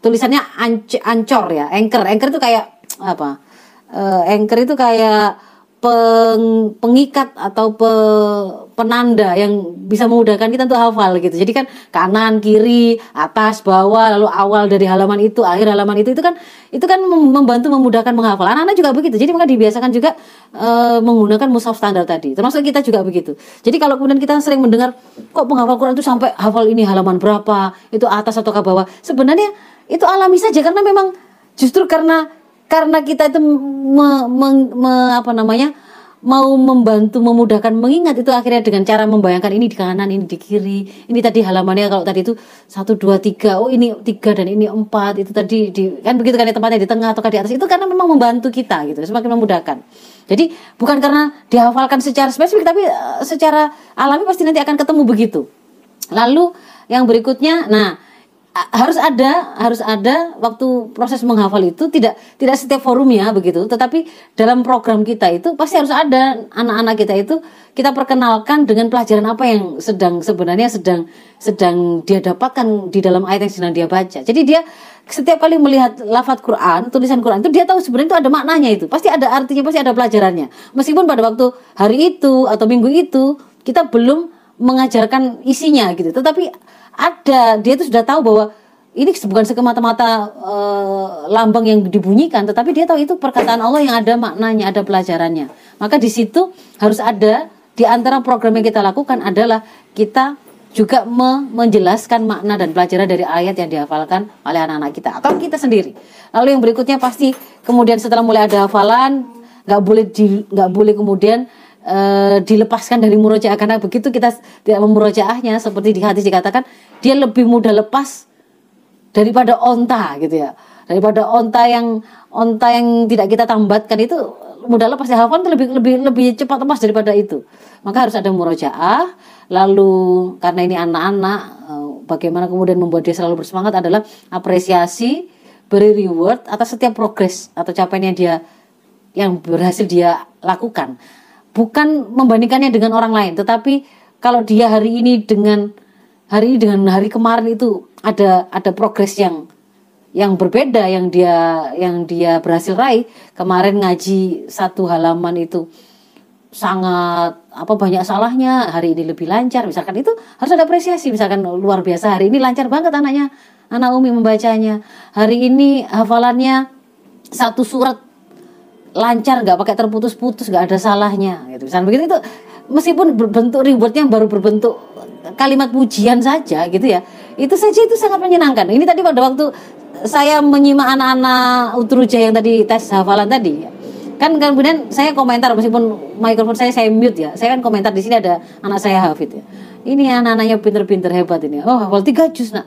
tulisannya anc ancor ya. Anchor, anchor itu kayak apa? Uh, anchor itu kayak peng, pengikat atau pe, penanda yang bisa memudahkan kita untuk hafal gitu. Jadi kan kanan, kiri, atas, bawah, lalu awal dari halaman itu, akhir halaman itu itu kan itu kan membantu memudahkan menghafal. Anak-anak juga begitu. Jadi maka dibiasakan juga e, menggunakan mushaf standar tadi. Termasuk kita juga begitu. Jadi kalau kemudian kita sering mendengar kok penghafal Quran itu sampai hafal ini halaman berapa, itu atas atau ke bawah. Sebenarnya itu alami saja karena memang justru karena karena kita itu me, me, me, apa namanya mau membantu memudahkan mengingat itu akhirnya dengan cara membayangkan ini di kanan ini di kiri ini tadi halamannya kalau tadi itu satu dua tiga oh ini tiga dan ini empat itu tadi di kan begitu kan ya tempatnya di tengah atau di atas itu karena memang membantu kita gitu semakin memudahkan. Jadi bukan karena dihafalkan secara spesifik tapi uh, secara alami pasti nanti akan ketemu begitu. Lalu yang berikutnya nah harus ada harus ada waktu proses menghafal itu tidak tidak setiap forum ya begitu. Tetapi dalam program kita itu pasti harus ada anak-anak kita itu kita perkenalkan dengan pelajaran apa yang sedang sebenarnya sedang sedang dia dapatkan di dalam ayat yang sedang dia baca. Jadi dia setiap kali melihat lafadz Quran tulisan Quran itu dia tahu sebenarnya itu ada maknanya itu. Pasti ada artinya pasti ada pelajarannya. Meskipun pada waktu hari itu atau minggu itu kita belum mengajarkan isinya gitu. Tetapi ada dia itu sudah tahu bahwa ini bukan semata-mata uh, lambang yang dibunyikan, tetapi dia tahu itu perkataan Allah yang ada maknanya, ada pelajarannya. Maka di situ harus ada di antara program yang kita lakukan adalah kita juga me menjelaskan makna dan pelajaran dari ayat yang dihafalkan oleh anak-anak kita atau kita sendiri. Lalu yang berikutnya pasti kemudian setelah mulai ada hafalan nggak boleh nggak boleh kemudian uh, dilepaskan dari murojaah. Karena begitu kita tidak memurojaahnya seperti di hadis dikatakan dia lebih mudah lepas daripada onta gitu ya. Daripada onta yang onta yang tidak kita tambatkan itu mudah lepas. Ya itu lebih lebih lebih cepat lepas daripada itu. Maka harus ada murojaah. Lalu karena ini anak-anak eh, bagaimana kemudian membuat dia selalu bersemangat adalah apresiasi beri reward atas setiap progres atau capaian yang dia yang berhasil dia lakukan bukan membandingkannya dengan orang lain tetapi kalau dia hari ini dengan hari ini dengan hari kemarin itu ada ada progres yang yang berbeda yang dia yang dia berhasil raih. Kemarin ngaji satu halaman itu sangat apa banyak salahnya hari ini lebih lancar. Misalkan itu harus ada apresiasi. Misalkan luar biasa hari ini lancar banget anaknya anak Umi membacanya. Hari ini hafalannya satu surat lancar nggak pakai terputus-putus nggak ada salahnya gitu. Misalnya begitu itu meskipun berbentuk rewardnya baru berbentuk kalimat pujian saja gitu ya itu saja itu sangat menyenangkan. Ini tadi pada waktu saya menyimak anak-anak Utruja yang tadi tes hafalan tadi kan kemudian saya komentar meskipun mikrofon saya saya mute ya. Saya kan komentar di sini ada anak saya Hafid ya. Ini anak-anaknya pinter-pinter hebat ini. Oh hafal tiga juz nak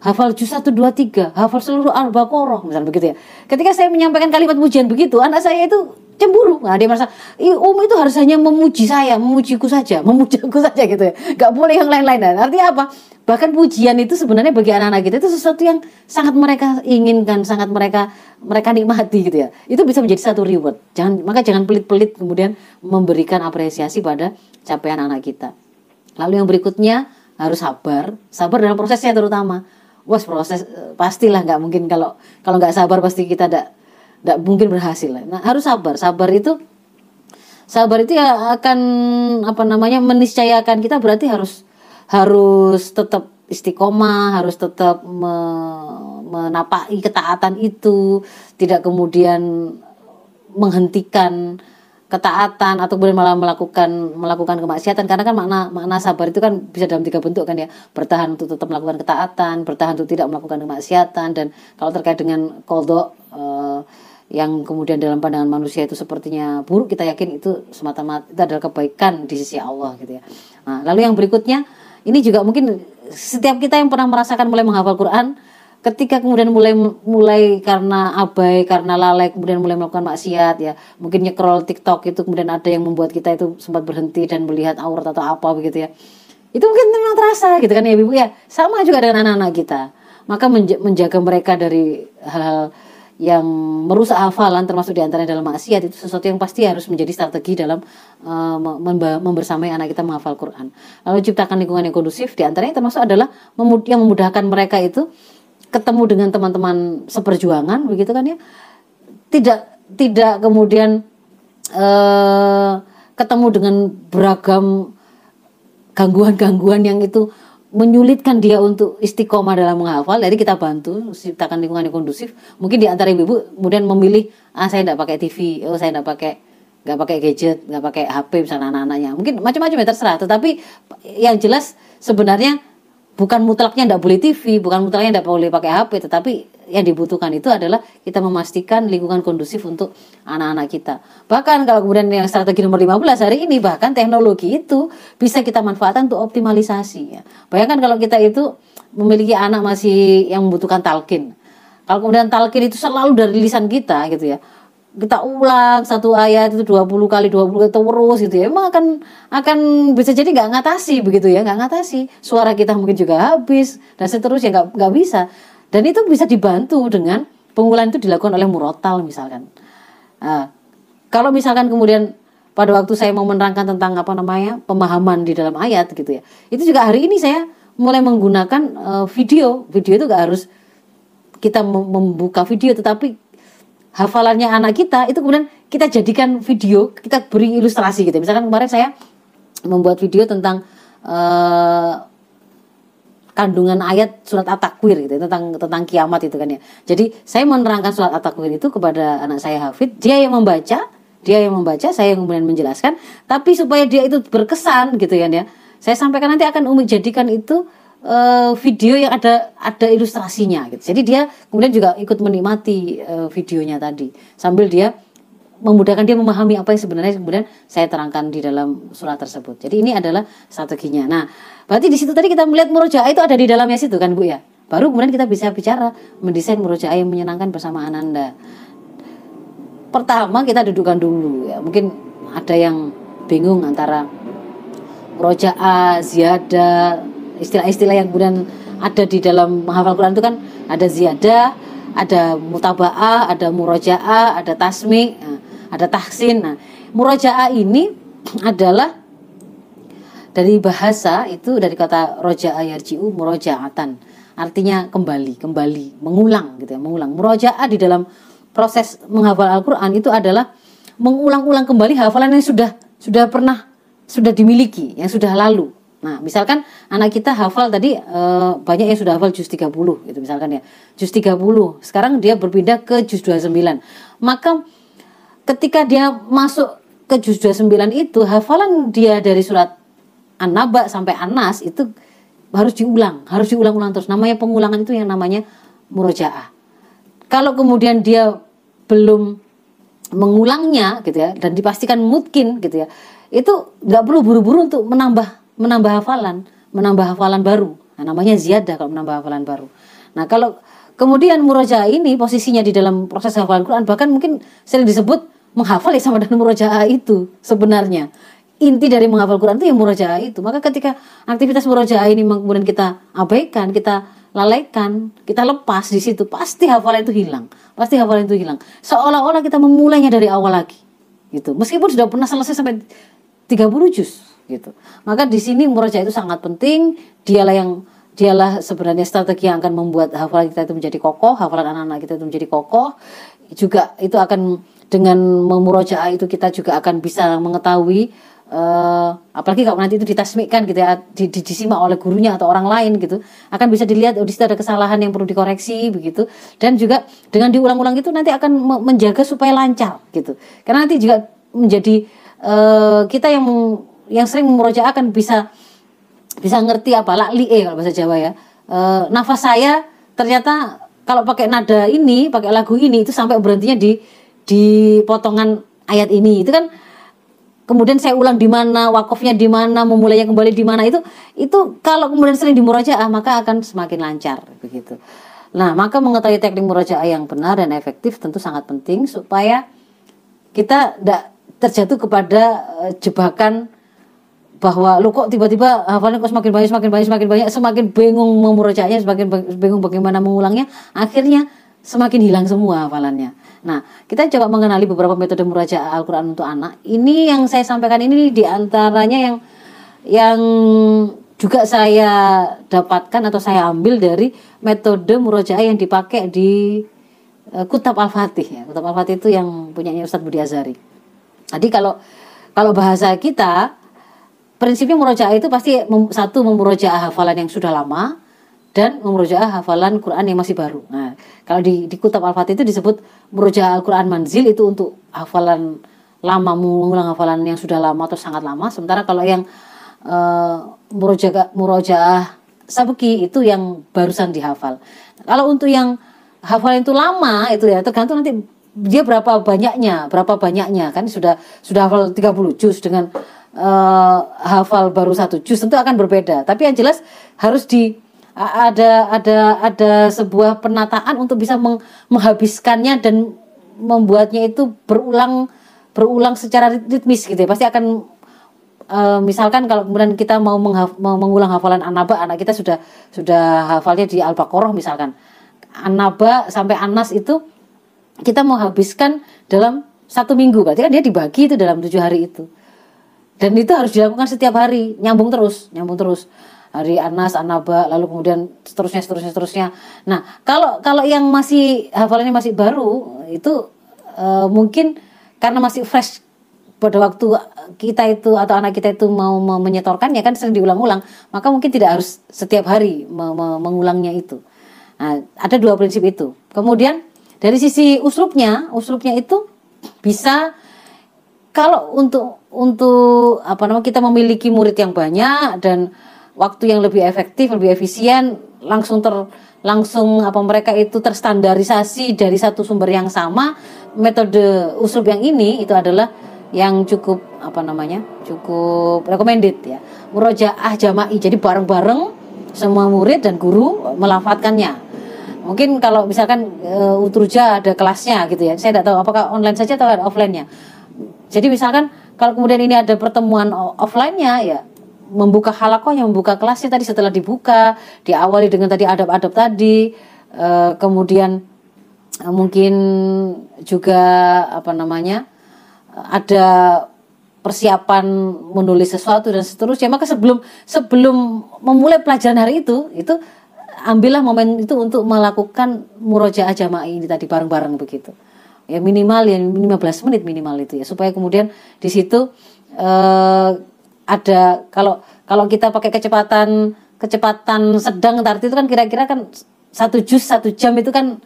hafal juz satu dua tiga. Hafal seluruh al-baqarah misalnya begitu ya. Ketika saya menyampaikan kalimat pujian begitu anak saya itu cemburu. Nah dia merasa um itu harus hanya memuji saya memujiku saja memujiku saja gitu ya. Nggak boleh yang lain-lain. Nah, artinya apa? Bahkan pujian itu sebenarnya bagi anak-anak kita itu sesuatu yang sangat mereka inginkan sangat mereka mereka nikmati gitu ya. Itu bisa menjadi satu reward. Jangan maka jangan pelit-pelit kemudian memberikan apresiasi pada capaian anak kita. Lalu yang berikutnya harus sabar. Sabar dalam prosesnya terutama was proses pastilah nggak mungkin kalau kalau nggak sabar pasti kita tidak tidak mungkin berhasil. Nah harus sabar. Sabar itu sabar itu ya akan apa namanya meniscayakan kita berarti harus harus tetap istiqomah harus tetap me, menapaki ketaatan itu tidak kemudian menghentikan ketaatan atau kemudian malah melakukan melakukan kemaksiatan. Karena kan makna makna sabar itu kan bisa dalam tiga bentuk kan ya. Bertahan untuk tetap melakukan ketaatan bertahan untuk tidak melakukan kemaksiatan dan kalau terkait dengan kodok uh, yang kemudian dalam pandangan manusia itu sepertinya buruk kita yakin itu semata-mata itu adalah kebaikan di sisi Allah gitu ya. Nah, lalu yang berikutnya ini juga mungkin setiap kita yang pernah merasakan mulai menghafal Quran ketika kemudian mulai mulai karena abai karena lalai kemudian mulai melakukan maksiat ya. Mungkin nyekrol TikTok itu kemudian ada yang membuat kita itu sempat berhenti dan melihat aurat atau apa begitu ya. Itu mungkin memang terasa gitu kan ya ibu. Ya sama juga dengan anak-anak kita. Maka menjaga mereka dari hal-hal yang merusak hafalan termasuk di antaranya dalam maksiat itu sesuatu yang pasti harus menjadi strategi dalam uh, membersamai anak kita menghafal Quran. Lalu ciptakan lingkungan yang kondusif di antaranya termasuk adalah yang memudahkan mereka itu ketemu dengan teman-teman seperjuangan begitu kan ya? Tidak tidak kemudian eh, ketemu dengan beragam gangguan-gangguan yang itu menyulitkan dia untuk istiqomah dalam menghafal. Jadi kita bantu ciptakan lingkungan yang kondusif. Mungkin di antara ibu-ibu kemudian memilih ah saya tidak pakai TV oh saya tidak pakai nggak pakai gadget nggak pakai HP misalnya anak-anaknya. Mungkin macam-macam ya terserah. Tetapi yang jelas sebenarnya bukan mutlaknya tidak boleh TV, bukan mutlaknya tidak boleh pakai HP, tetapi yang dibutuhkan itu adalah kita memastikan lingkungan kondusif untuk anak-anak kita. Bahkan kalau kemudian yang strategi nomor 15 hari ini bahkan teknologi itu bisa kita manfaatkan untuk optimalisasi ya. Bayangkan kalau kita itu memiliki anak masih yang membutuhkan talkin. Kalau kemudian talkin itu selalu dari lisan kita gitu ya kita ulang satu ayat itu 20 kali 20 terus gitu ya. Emang akan akan bisa jadi nggak ngatasi begitu ya nggak ngatasi. Suara kita mungkin juga habis dan seterusnya nggak nggak bisa. Dan itu bisa dibantu dengan pengulangan itu dilakukan oleh murotal misalkan. Nah, kalau misalkan kemudian pada waktu saya mau menerangkan tentang apa namanya pemahaman di dalam ayat gitu ya. Itu juga hari ini saya mulai menggunakan uh, video. Video itu gak harus kita membuka video tetapi hafalannya anak kita itu kemudian kita jadikan video kita beri ilustrasi gitu. Misalkan kemarin saya membuat video tentang uh, kandungan ayat surat at-takwir gitu tentang tentang kiamat itu kan ya. Jadi saya menerangkan surat at-takwir itu kepada anak saya Hafid. Dia yang membaca dia yang membaca saya yang kemudian menjelaskan. Tapi supaya dia itu berkesan gitu kan ya saya sampaikan nanti akan umi jadikan itu uh, video yang ada ada ilustrasinya gitu. Jadi dia kemudian juga ikut menikmati uh, videonya tadi sambil dia memudahkan dia memahami apa yang sebenarnya kemudian saya terangkan di dalam surat tersebut. Jadi ini adalah strateginya. Nah, berarti di situ tadi kita melihat murojaah itu ada di dalamnya situ kan Bu ya. Baru kemudian kita bisa bicara mendesain murojaah yang menyenangkan bersama Ananda. Pertama kita dudukkan dulu ya. Mungkin ada yang bingung antara murojaah, ziyadah, istilah-istilah yang kemudian ada di dalam menghafal Quran itu kan ada ziyadah, ada mutaba'ah, ada murojaah, ada tasmi, nah, ada tahsin. Nah, murojaah ini adalah dari bahasa itu dari kata roja'a yarji'u murojaatan. Artinya kembali, kembali, mengulang gitu ya, mengulang. Murojaah di dalam proses menghafal Al-Qur'an itu adalah mengulang-ulang kembali hafalan yang sudah sudah pernah sudah dimiliki, yang sudah lalu. Nah, misalkan anak kita hafal tadi e, banyak yang sudah hafal juz 30 gitu misalkan ya. Juz 30. Sekarang dia berpindah ke juz 29. Maka ketika dia masuk ke juz 29 itu hafalan dia dari surat An-Naba sampai An-Nas itu harus diulang, harus diulang-ulang terus. Namanya pengulangan itu yang namanya murojaah. Kalau kemudian dia belum mengulangnya gitu ya dan dipastikan mungkin gitu ya, itu nggak perlu buru-buru untuk menambah menambah hafalan, menambah hafalan baru. Nah, namanya ziyadah kalau menambah hafalan baru. Nah, kalau kemudian murojaah ini posisinya di dalam proses hafalan Quran bahkan mungkin sering disebut menghafal ya sama dengan murojaah itu sebenarnya. Inti dari menghafal Quran itu yang murojaah itu. Maka ketika aktivitas murojaah ini kemudian kita abaikan, kita lalaikan, kita lepas di situ, pasti hafalan itu hilang. Pasti hafalan itu hilang. Seolah-olah kita memulainya dari awal lagi. Gitu. Meskipun sudah pernah selesai sampai 30 juz gitu. Maka di sini murojaah itu sangat penting. Dialah yang dialah sebenarnya strategi yang akan membuat hafalan kita itu menjadi kokoh, hafalan anak-anak kita itu menjadi kokoh. Juga itu akan dengan memurojaah itu kita juga akan bisa mengetahui uh, apalagi kalau nanti itu ditasmikkan gitu ya di, di, disimak oleh gurunya atau orang lain gitu akan bisa dilihat oh di situ ada kesalahan yang perlu dikoreksi begitu dan juga dengan diulang-ulang itu nanti akan menjaga supaya lancar gitu karena nanti juga menjadi uh, kita yang yang sering memurojaah akan bisa bisa ngerti apa lakli eh kalau bahasa Jawa ya. E, nafas saya ternyata kalau pakai nada ini pakai lagu ini itu sampai berhentinya di di potongan ayat ini. Itu kan kemudian saya ulang di mana wakofnya di mana memulainya kembali di mana itu itu kalau kemudian sering dimurojaah maka akan semakin lancar begitu. Nah maka mengetahui teknik murojaah yang benar dan efektif tentu sangat penting supaya kita tidak terjatuh kepada eh, jebakan bahwa lu kok tiba-tiba hafalnya kok semakin banyak semakin banyak semakin banyak semakin bingung memurojaahnya semakin bingung bagaimana mengulangnya akhirnya semakin hilang semua hafalannya. Nah, kita coba mengenali beberapa metode murojaah Al-Qur'an untuk anak. Ini yang saya sampaikan ini di antaranya yang yang juga saya dapatkan atau saya ambil dari metode murojaah yang dipakai di uh, Kutab Al-Fatih ya. Kutab Al-Fatih itu yang punyanya Ustadz Budi Azari. Jadi kalau kalau bahasa kita prinsipnya murojaah itu pasti mem, satu memurojaah hafalan yang sudah lama dan memurojaah hafalan Quran yang masih baru. Nah, kalau di di Kutab Al-Fatih itu disebut murojaah Al-Quran manzil itu untuk hafalan lama mengulang hafalan yang sudah lama atau sangat lama. Sementara kalau yang uh, murojaah murojaah sabki itu yang barusan dihafal. Kalau untuk yang hafalan itu lama itu ya tergantung nanti dia berapa banyaknya, berapa banyaknya kan sudah sudah hafal 30 juz dengan uh, hafal baru satu juz tentu akan berbeda. Tapi yang jelas harus di ada ada ada sebuah penataan untuk bisa meng, menghabiskannya dan membuatnya itu berulang berulang secara ritmis gitu ya. Pasti akan uh, misalkan kalau kemudian kita mau, mengulang hafalan anaba anak kita sudah sudah hafalnya di al-baqarah misalkan. Anaba sampai Anas itu kita mau habiskan dalam satu minggu berarti kan dia dibagi itu dalam tujuh hari itu dan itu harus dilakukan setiap hari. Nyambung terus nyambung terus. Hari Anas Anaba lalu kemudian seterusnya seterusnya seterusnya. Nah kalau kalau yang masih hafalannya masih baru itu uh, mungkin karena masih fresh pada waktu kita itu atau anak kita itu mau, menyetorkannya kan sering diulang-ulang maka mungkin tidak harus setiap hari me me mengulangnya itu. Nah ada dua prinsip itu. Kemudian dari sisi uslubnya uslubnya itu bisa kalau untuk untuk apa namanya kita memiliki murid yang banyak dan waktu yang lebih efektif, lebih efisien, langsung ter langsung apa mereka itu terstandarisasi dari satu sumber yang sama, metode usul yang ini itu adalah yang cukup apa namanya? cukup recommended ya. Murojaah jama'i. Jadi bareng-bareng semua murid dan guru melafatkannya. Mungkin kalau misalkan e, Utruja ada kelasnya gitu ya. Saya tidak tahu apakah online saja atau offline-nya jadi misalkan kalau kemudian ini ada pertemuan offline-nya ya membuka halakohnya, membuka kelasnya tadi setelah dibuka, diawali dengan tadi adab-adab tadi, uh, kemudian uh, mungkin juga apa namanya ada persiapan menulis sesuatu dan seterusnya. Maka sebelum sebelum memulai pelajaran hari itu, itu ambillah momen itu untuk melakukan murojaah jamaah ini tadi bareng-bareng begitu ya minimal ya 15 menit minimal itu ya. Supaya kemudian di situ uh, ada kalau kalau kita pakai kecepatan kecepatan sedang arti itu kan kira-kira kan satu jus satu jam itu kan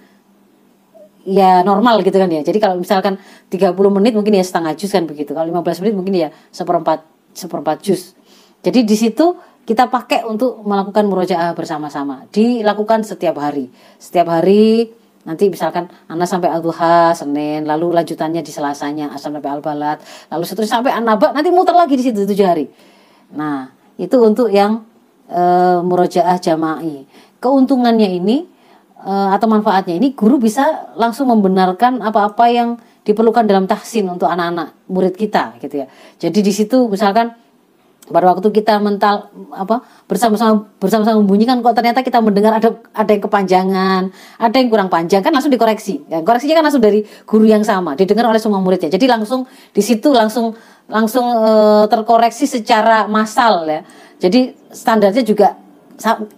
ya normal gitu kan ya. Jadi kalau misalkan 30 menit mungkin ya setengah jus kan begitu. Kalau 15 menit mungkin ya seperempat seperempat jus. Jadi di situ kita pakai untuk melakukan murojaah bersama-sama. Dilakukan setiap hari. Setiap hari Nanti misalkan Anas sampai Al-Duha Senin, lalu lanjutannya di Selasanya Asal sampai Al-Balad, lalu seterusnya sampai An-Naba, nanti muter lagi di situ tujuh hari. Nah, itu untuk yang e, murojaah jama'i. Keuntungannya ini e, atau manfaatnya ini guru bisa langsung membenarkan apa-apa yang diperlukan dalam tahsin untuk anak-anak murid kita gitu ya. Jadi di situ misalkan pada waktu kita mental apa bersama-sama bersama-sama membunyikan kok ternyata kita mendengar ada ada yang kepanjangan, ada yang kurang panjang kan langsung dikoreksi. Ya, koreksinya kan langsung dari guru yang sama, didengar oleh semua muridnya. Jadi langsung di situ langsung langsung uh, terkoreksi secara massal ya. Jadi standarnya juga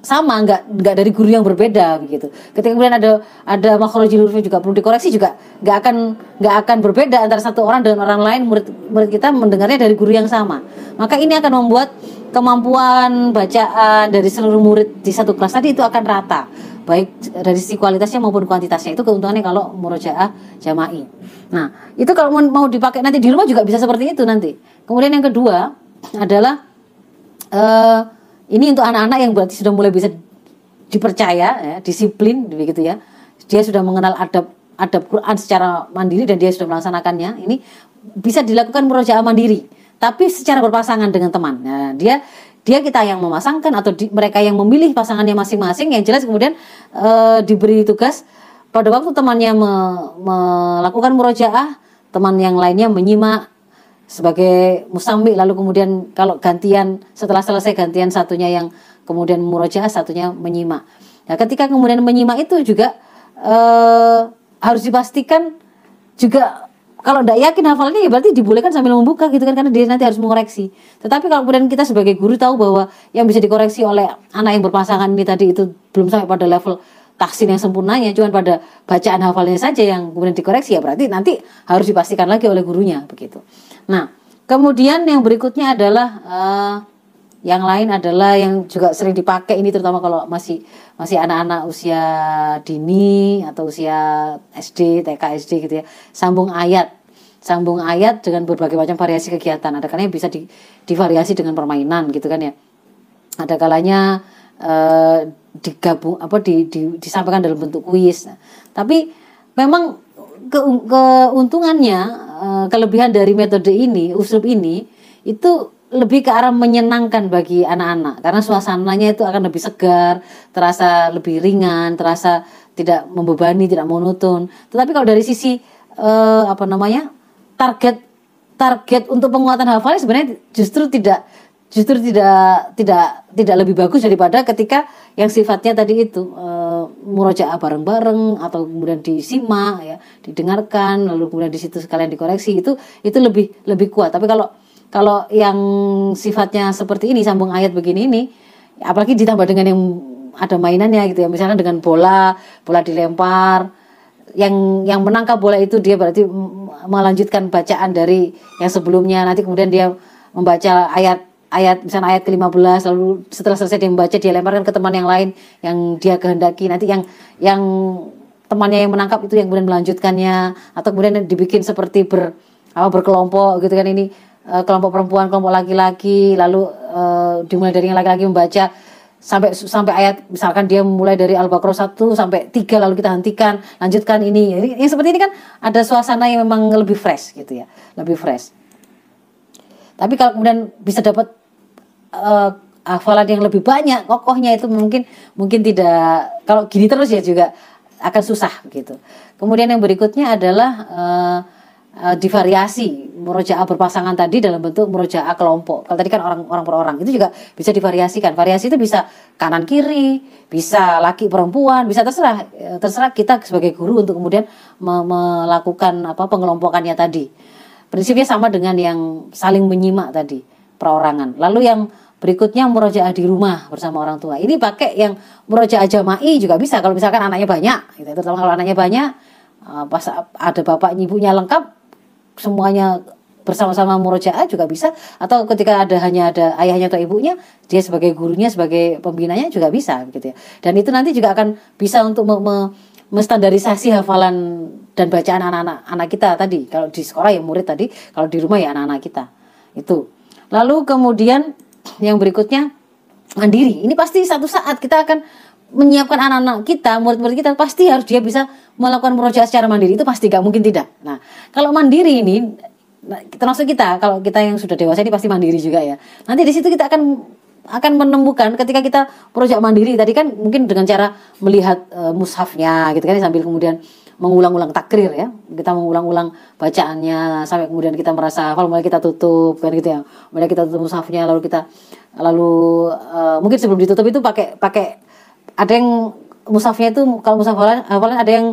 sama nggak nggak dari guru yang berbeda begitu. Ketika kemudian ada ada makhrajul huruf juga perlu dikoreksi juga nggak akan nggak akan berbeda antara satu orang dengan orang lain murid murid kita mendengarnya dari guru yang sama. Maka ini akan membuat kemampuan bacaan dari seluruh murid di satu kelas tadi itu akan rata baik dari sisi kualitasnya maupun kuantitasnya itu keuntungannya kalau murojaah jama'i. Nah itu kalau mau dipakai nanti di rumah juga bisa seperti itu nanti. Kemudian yang kedua adalah uh, ini untuk anak-anak yang berarti sudah mulai bisa dipercaya, ya, disiplin, begitu ya. Dia sudah mengenal adab adab Quran secara mandiri dan dia sudah melaksanakannya. Ini bisa dilakukan murojaah mandiri, tapi secara berpasangan dengan teman. Nah, dia dia kita yang memasangkan atau di, mereka yang memilih pasangannya masing-masing yang jelas kemudian e, diberi tugas pada waktu temannya me, melakukan murojaah teman yang lainnya menyimak sebagai musami lalu kemudian kalau gantian setelah selesai gantian satunya yang kemudian murojaah satunya menyimak. Nah, ketika kemudian menyimak itu juga eh, harus dipastikan juga kalau tidak yakin hafalnya ya berarti dibolehkan sambil membuka gitu kan karena dia nanti harus mengoreksi. Tetapi kalau kemudian kita sebagai guru tahu bahwa yang bisa dikoreksi oleh anak yang berpasangan ini tadi itu belum sampai pada level tahsin yang sempurnanya cuma pada bacaan hafalnya saja yang kemudian dikoreksi ya berarti nanti harus dipastikan lagi oleh gurunya begitu. Nah, kemudian yang berikutnya adalah uh, yang lain adalah yang juga sering dipakai ini terutama kalau masih masih anak-anak usia dini atau usia SD, TK, SD gitu ya. Sambung ayat. Sambung ayat dengan berbagai macam variasi kegiatan. Ada kalanya bisa di, divariasi dengan permainan gitu kan ya. Ada kalanya uh, digabung apa di, di, disampaikan dalam bentuk kuis. Nah, tapi memang ke, keuntungannya uh, kelebihan dari metode ini, usul ini itu lebih ke arah menyenangkan bagi anak-anak karena suasananya itu akan lebih segar, terasa lebih ringan, terasa tidak membebani, tidak monoton. Tetapi kalau dari sisi uh, apa namanya target target untuk penguatan hafalnya sebenarnya justru tidak justru tidak tidak tidak lebih bagus daripada ketika yang sifatnya tadi itu e, murojaah bareng-bareng atau kemudian disimak ya didengarkan lalu kemudian di situ sekalian dikoreksi itu itu lebih lebih kuat. Tapi kalau kalau yang sifatnya seperti ini sambung ayat begini ini apalagi ditambah dengan yang ada mainannya gitu ya. Misalnya dengan bola bola dilempar yang yang menangkap bola itu dia berarti melanjutkan bacaan dari yang sebelumnya. Nanti kemudian dia membaca ayat ayat misalnya ayat ke-15 lalu setelah selesai dia membaca dia lemparkan ke teman yang lain yang dia kehendaki. Nanti yang yang temannya yang menangkap itu yang kemudian melanjutkannya atau kemudian dibikin seperti ber apa berkelompok gitu kan ini. Uh, kelompok perempuan kelompok laki-laki lalu uh, dimulai dari yang laki-laki membaca sampai sampai ayat misalkan dia mulai dari Al-Baqarah 1 sampai 3 lalu kita hentikan lanjutkan ini. Yang seperti ini kan ada suasana yang memang lebih fresh gitu ya lebih fresh. Tapi kalau kemudian bisa dapat uh, hafalan yang lebih banyak kokohnya itu mungkin mungkin tidak kalau gini terus ya juga akan susah gitu kemudian yang berikutnya adalah uh, uh, divariasi murojaah berpasangan tadi dalam bentuk murojaah kelompok. Kalau tadi kan orang orang per orang itu juga bisa divariasikan. Variasi itu bisa kanan kiri bisa laki perempuan bisa terserah terserah kita sebagai guru untuk kemudian me melakukan apa pengelompokannya tadi. Prinsipnya sama dengan yang saling menyimak tadi perorangan. Lalu yang berikutnya murojaah di rumah bersama orang tua. Ini pakai yang murojaah jama'i juga bisa kalau misalkan anaknya banyak. Gitu. Terutama kalau anaknya banyak, eh, pas ada bapak ibunya lengkap, semuanya bersama-sama murojaah juga bisa atau ketika ada hanya ada ayahnya atau ibunya dia sebagai gurunya sebagai pembinanya juga bisa gitu ya dan itu nanti juga akan bisa untuk me, me, menstandarisasi hafalan dan bacaan anak-anak anak kita tadi kalau di sekolah ya murid tadi kalau di rumah ya anak-anak kita itu Lalu kemudian yang berikutnya mandiri. Ini pasti satu saat kita akan menyiapkan anak-anak kita, murid-murid kita pasti harus dia bisa melakukan murojaah secara mandiri. Itu pasti gak mungkin tidak. Nah, kalau mandiri ini nah, termasuk kita, kalau kita yang sudah dewasa ini pasti mandiri juga ya. Nanti di situ kita akan akan menemukan ketika kita proyek mandiri tadi kan mungkin dengan cara melihat e, mushafnya gitu kan sambil kemudian mengulang-ulang takrir ya. Kita mengulang-ulang bacaannya sampai kemudian kita merasa hafal mulai kita tutup kan gitu ya. Mulai kita tutup mushafnya lalu kita lalu uh, mungkin sebelum ditutup itu pakai pakai ada yang mushafnya itu kalau mushaf hafalan ada yang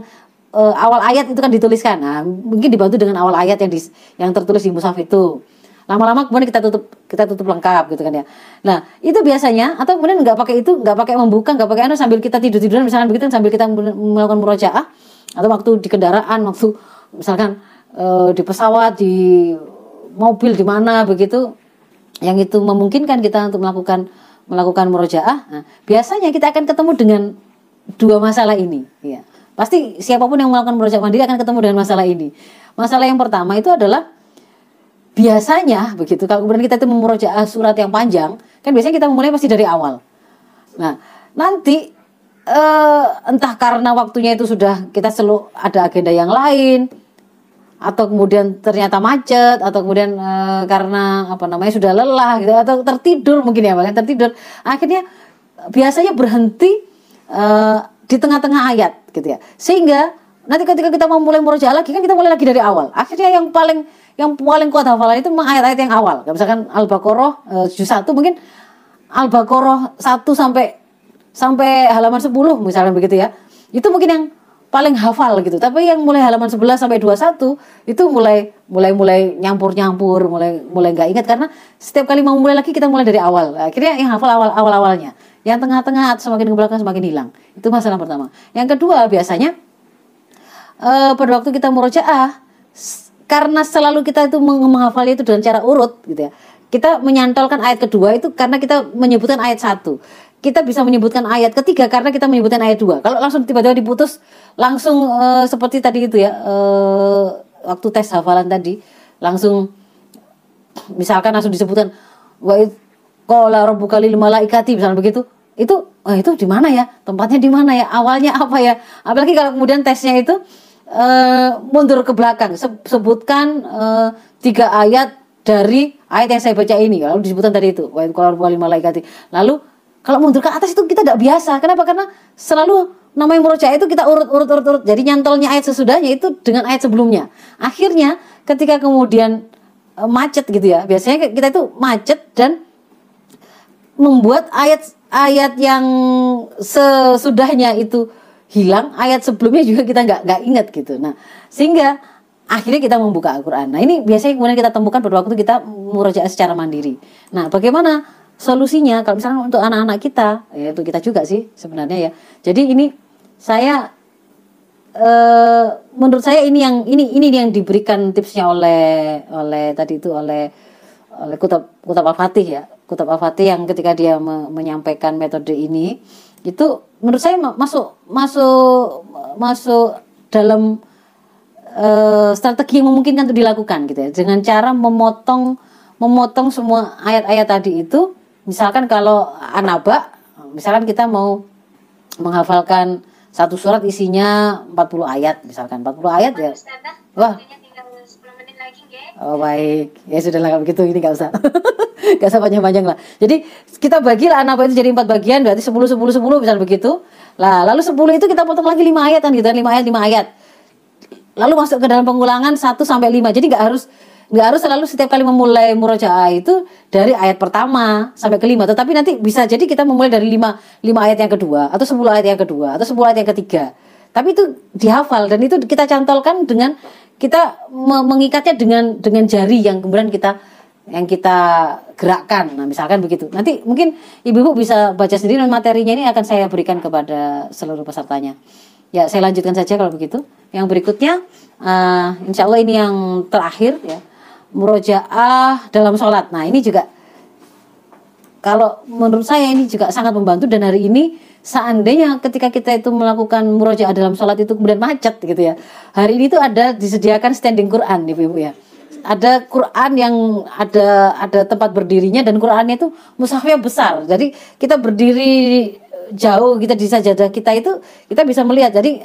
uh, awal ayat itu kan dituliskan. Nah mungkin dibantu dengan awal ayat yang di, yang tertulis di mushaf itu. Lama-lama kemudian kita tutup kita tutup lengkap gitu kan ya. Nah itu biasanya atau kemudian nggak pakai itu nggak pakai membuka nggak pakai anu sambil kita tidur tiduran misalkan begitu sambil kita melakukan murojaah atau waktu di kendaraan waktu misalkan e, di pesawat di mobil di mana begitu. Yang itu memungkinkan kita untuk melakukan melakukan murojaah. Nah, biasanya kita akan ketemu dengan dua masalah ini ya pasti siapa pun yang melakukan murojaah mandiri akan ketemu dengan masalah ini. Masalah yang pertama itu adalah biasanya begitu kalau kemudian kita itu memurojaah surat yang panjang kan biasanya kita memulai pasti dari awal. Nah nanti uh, entah karena waktunya itu sudah kita selalu ada agenda yang lain atau kemudian ternyata macet atau kemudian e, karena apa namanya sudah lelah gitu atau tertidur mungkin ya bahkan tertidur. Akhirnya biasanya berhenti e, di tengah-tengah ayat gitu ya. Sehingga nanti ketika kita mau mulai murojaah lagi kan kita mulai lagi dari awal. Akhirnya yang paling yang paling kuat hafalan itu memang ayat-ayat yang awal. Misalkan al-baqarah e, juz satu mungkin al-baqarah satu sampai sampai halaman 10 misalnya begitu ya itu mungkin yang paling hafal gitu. Tapi yang mulai halaman 11 sampai 21 itu mulai mulai mulai nyampur-nyampur, mulai mulai nggak ingat karena setiap kali mau mulai lagi kita mulai dari awal. Akhirnya yang hafal awal awal awalnya, yang tengah-tengah semakin ke belakang semakin hilang. Itu masalah pertama. Yang kedua biasanya uh, pada waktu kita murojaah karena selalu kita itu menghafal itu dengan cara urut gitu ya. Kita menyantolkan ayat kedua itu karena kita menyebutkan ayat satu kita bisa menyebutkan ayat ketiga karena kita menyebutkan ayat dua. Kalau langsung tiba-tiba diputus, langsung uh, seperti tadi itu ya, uh, waktu tes hafalan tadi, langsung misalkan langsung disebutkan wa qala rabbuka lil malaikati misalnya begitu. Itu oh, itu di mana ya? Tempatnya di mana ya? Awalnya apa ya? Apalagi kalau kemudian tesnya itu uh, mundur ke belakang, sebutkan uh, tiga ayat dari ayat yang saya baca ini. Lalu disebutkan tadi itu wa qala rabbuka lil malaikati. Lalu kalau mundur ke atas itu kita tidak biasa. Kenapa? Karena selalu namanya murojaah itu kita urut urut urut urut. Jadi nyantolnya ayat sesudahnya itu dengan ayat sebelumnya. Akhirnya ketika kemudian e, macet gitu ya. Biasanya kita itu macet dan membuat ayat ayat yang sesudahnya itu hilang, ayat sebelumnya juga kita nggak nggak ingat gitu. Nah, sehingga akhirnya kita membuka Al-Qur'an. Nah, ini biasanya kemudian kita temukan pada waktu kita murojaah secara mandiri. Nah, bagaimana solusinya. Kalau misalnya untuk anak-anak kita ya itu kita juga sih sebenarnya ya. Jadi ini saya e, menurut saya ini yang ini ini yang diberikan tipsnya oleh oleh tadi itu oleh oleh Kutab Kutab Al-Fatih ya. Kutab Al-Fatih yang ketika dia me, menyampaikan metode ini itu menurut saya masuk masuk masuk dalam e, strategi yang memungkinkan untuk dilakukan gitu ya. Dengan cara memotong memotong semua ayat-ayat tadi itu misalkan kalau anaba misalkan kita mau menghafalkan satu surat isinya 40 ayat misalkan 40 ayat ya wah Oh baik, ya sudah lah begitu ini nggak usah, nggak usah panjang-panjang lah. Jadi kita bagilah anaba itu jadi empat bagian, berarti 10 10 10 misalnya begitu. Lah lalu 10 itu kita potong lagi 5 ayat kan gitu, 5 ayat 5 ayat. Lalu masuk ke dalam pengulangan 1 sampai 5. Jadi nggak harus nggak harus selalu setiap kali memulai murojaah itu dari ayat pertama sampai kelima tetapi nanti bisa jadi kita memulai dari lima lima ayat yang kedua atau sepuluh ayat yang kedua atau sepuluh ayat yang ketiga tapi itu dihafal dan itu kita cantolkan dengan kita mengikatnya dengan dengan jari yang kemudian kita yang kita gerakkan. Nah, misalkan begitu. Nanti mungkin ibu-ibu bisa baca sendiri dan materinya ini akan saya berikan kepada seluruh pesertanya. Ya, saya lanjutkan saja kalau begitu. Yang berikutnya, uh, insya Allah ini yang terakhir ya murojaah dalam sholat. Nah ini juga kalau menurut saya ini juga sangat membantu dan hari ini seandainya ketika kita itu melakukan murojaah dalam sholat itu kemudian macet gitu ya. Hari ini tuh ada disediakan standing Quran ibu-ibu ya. Ada Quran yang ada ada tempat berdirinya dan Qurannya itu mushafnya besar. Jadi kita berdiri jauh kita di sajadah kita itu kita bisa melihat. Jadi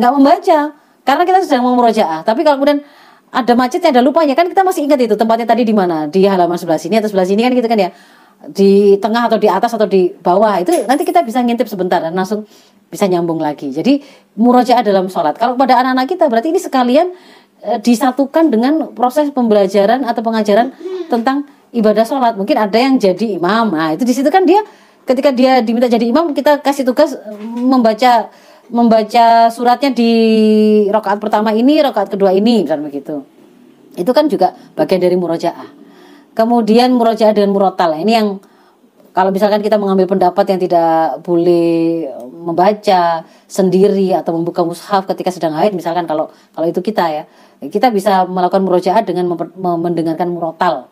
nggak membaca karena kita sedang mau murojaah. Tapi kalau kemudian ada macetnya ada lupanya. Kan kita masih ingat itu tempatnya tadi di mana? Di halaman sebelah sini atau sebelah sini kan gitu kan ya? Di tengah atau di atas atau di bawah. Itu nanti kita bisa ngintip sebentar dan langsung bisa nyambung lagi. Jadi murojaah dalam sholat. Kalau pada anak-anak kita berarti ini sekalian e, disatukan dengan proses pembelajaran atau pengajaran tentang ibadah sholat. Mungkin ada yang jadi imam. Nah itu di situ kan dia ketika dia diminta jadi imam kita kasih tugas membaca membaca suratnya di rokaat pertama ini, rokaat kedua ini, misalnya begitu. Itu kan juga bagian dari murojaah. kemudian murojaah dengan murotal ini yang kalau misalkan kita mengambil pendapat yang tidak boleh membaca sendiri atau membuka mushaf ketika sedang haid misalkan kalau kalau itu kita ya kita bisa melakukan murojaah dengan mendengarkan murotal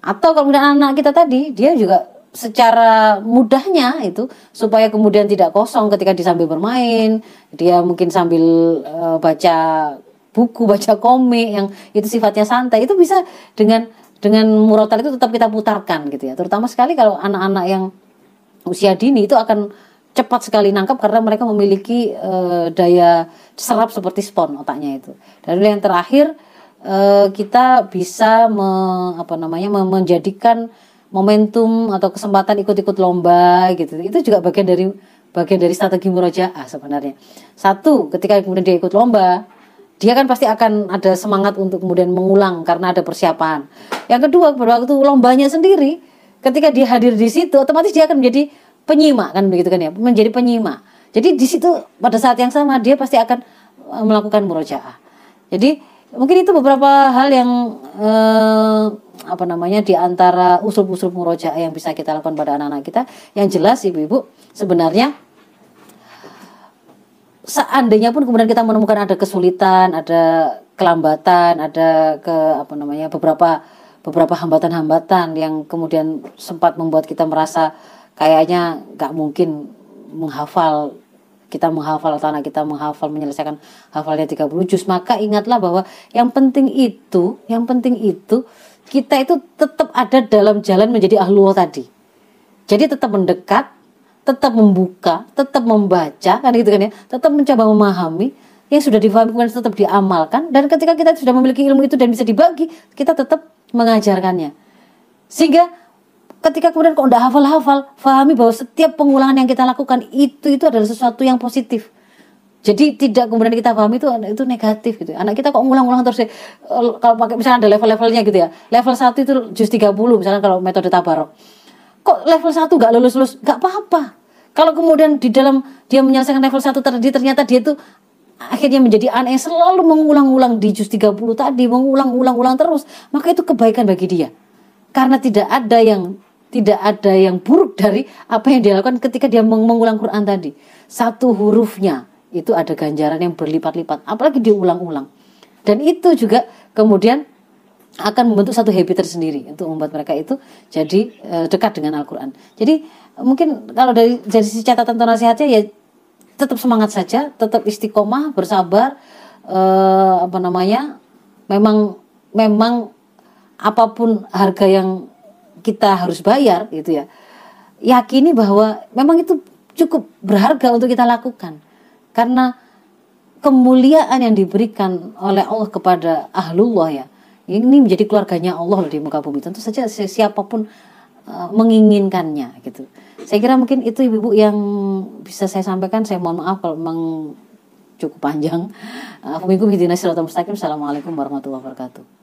atau kalau anak kita tadi dia juga secara mudahnya itu supaya kemudian tidak kosong ketika disambil bermain dia mungkin sambil uh, baca buku baca komik yang itu sifatnya santai itu bisa dengan dengan murotal itu tetap kita putarkan gitu ya. Terutama sekali kalau anak-anak yang usia dini itu akan cepat sekali nangkap karena mereka memiliki uh, daya serap seperti spon otaknya itu. Dan yang terakhir uh, kita bisa me, apa namanya menjadikan momentum atau kesempatan ikut-ikut lomba gitu. Itu juga bagian dari bagian dari strategi murojaah sebenarnya. Satu, ketika kemudian dia ikut lomba, dia kan pasti akan ada semangat untuk kemudian mengulang karena ada persiapan. Yang kedua, pada waktu lombanya sendiri, ketika dia hadir di situ, otomatis dia akan menjadi penyimak kan begitu kan ya, menjadi penyimak. Jadi di situ pada saat yang sama dia pasti akan eh, melakukan murojaah. Jadi mungkin itu beberapa hal yang eh, apa namanya di antara usul-usul murojaah yang bisa kita lakukan pada anak-anak kita. Yang jelas ibu-ibu sebenarnya seandainya pun kemudian kita menemukan ada kesulitan, ada kelambatan, ada ke apa namanya beberapa beberapa hambatan-hambatan yang kemudian sempat membuat kita merasa kayaknya nggak mungkin menghafal kita menghafal atau anak kita menghafal menyelesaikan hafalnya 30 juz maka ingatlah bahwa yang penting itu yang penting itu kita itu tetap ada dalam jalan menjadi ahlullah tadi. Jadi tetap mendekat tetap membuka, tetap membaca kan gitu kan ya, tetap mencoba memahami. Yang sudah difahami kemudian tetap diamalkan. Dan ketika kita sudah memiliki ilmu itu dan bisa dibagi, kita tetap mengajarkannya. Sehingga ketika kemudian kok udah hafal-hafal, fahami bahwa setiap pengulangan yang kita lakukan itu itu adalah sesuatu yang positif. Jadi tidak kemudian kita pahami itu itu negatif gitu. Anak kita kok ngulang-ngulang terus ya, kalau pakai misalnya ada level-levelnya gitu ya. Level 1 itu jus 30 misalnya kalau metode tabarok. Kok level 1 gak lulus-lulus? Gak apa-apa. Kalau kemudian di dalam dia menyelesaikan level 1 tadi ternyata dia itu akhirnya menjadi aneh selalu mengulang-ulang di juz 30 tadi mengulang-ulang-ulang terus maka itu kebaikan bagi dia karena tidak ada yang tidak ada yang buruk dari apa yang dia lakukan ketika dia mengulang Quran tadi satu hurufnya itu ada ganjaran yang berlipat-lipat apalagi diulang-ulang dan itu juga kemudian akan membentuk satu habit tersendiri untuk membuat mereka itu jadi e, dekat dengan Al-Quran. Jadi mungkin kalau dari dari sisi catatan atau nasihatnya ya tetap semangat saja, tetap istiqomah, bersabar, e, apa namanya, memang memang apa pun harga yang kita harus bayar gitu ya, yakini bahwa memang itu cukup berharga untuk kita lakukan. Karena kemuliaan yang diberikan oleh Allah kepada ahlullah ya ini menjadi keluarganya Allah di muka bumi. Tentu saja siapa pun uh, menginginkannya gitu. Saya kira mungkin itu ibu-ibu yang bisa saya sampaikan. Saya mohon maaf kalau memang cukup panjang. Uh, Assalamualaikum warahmatullahi wabarakatuh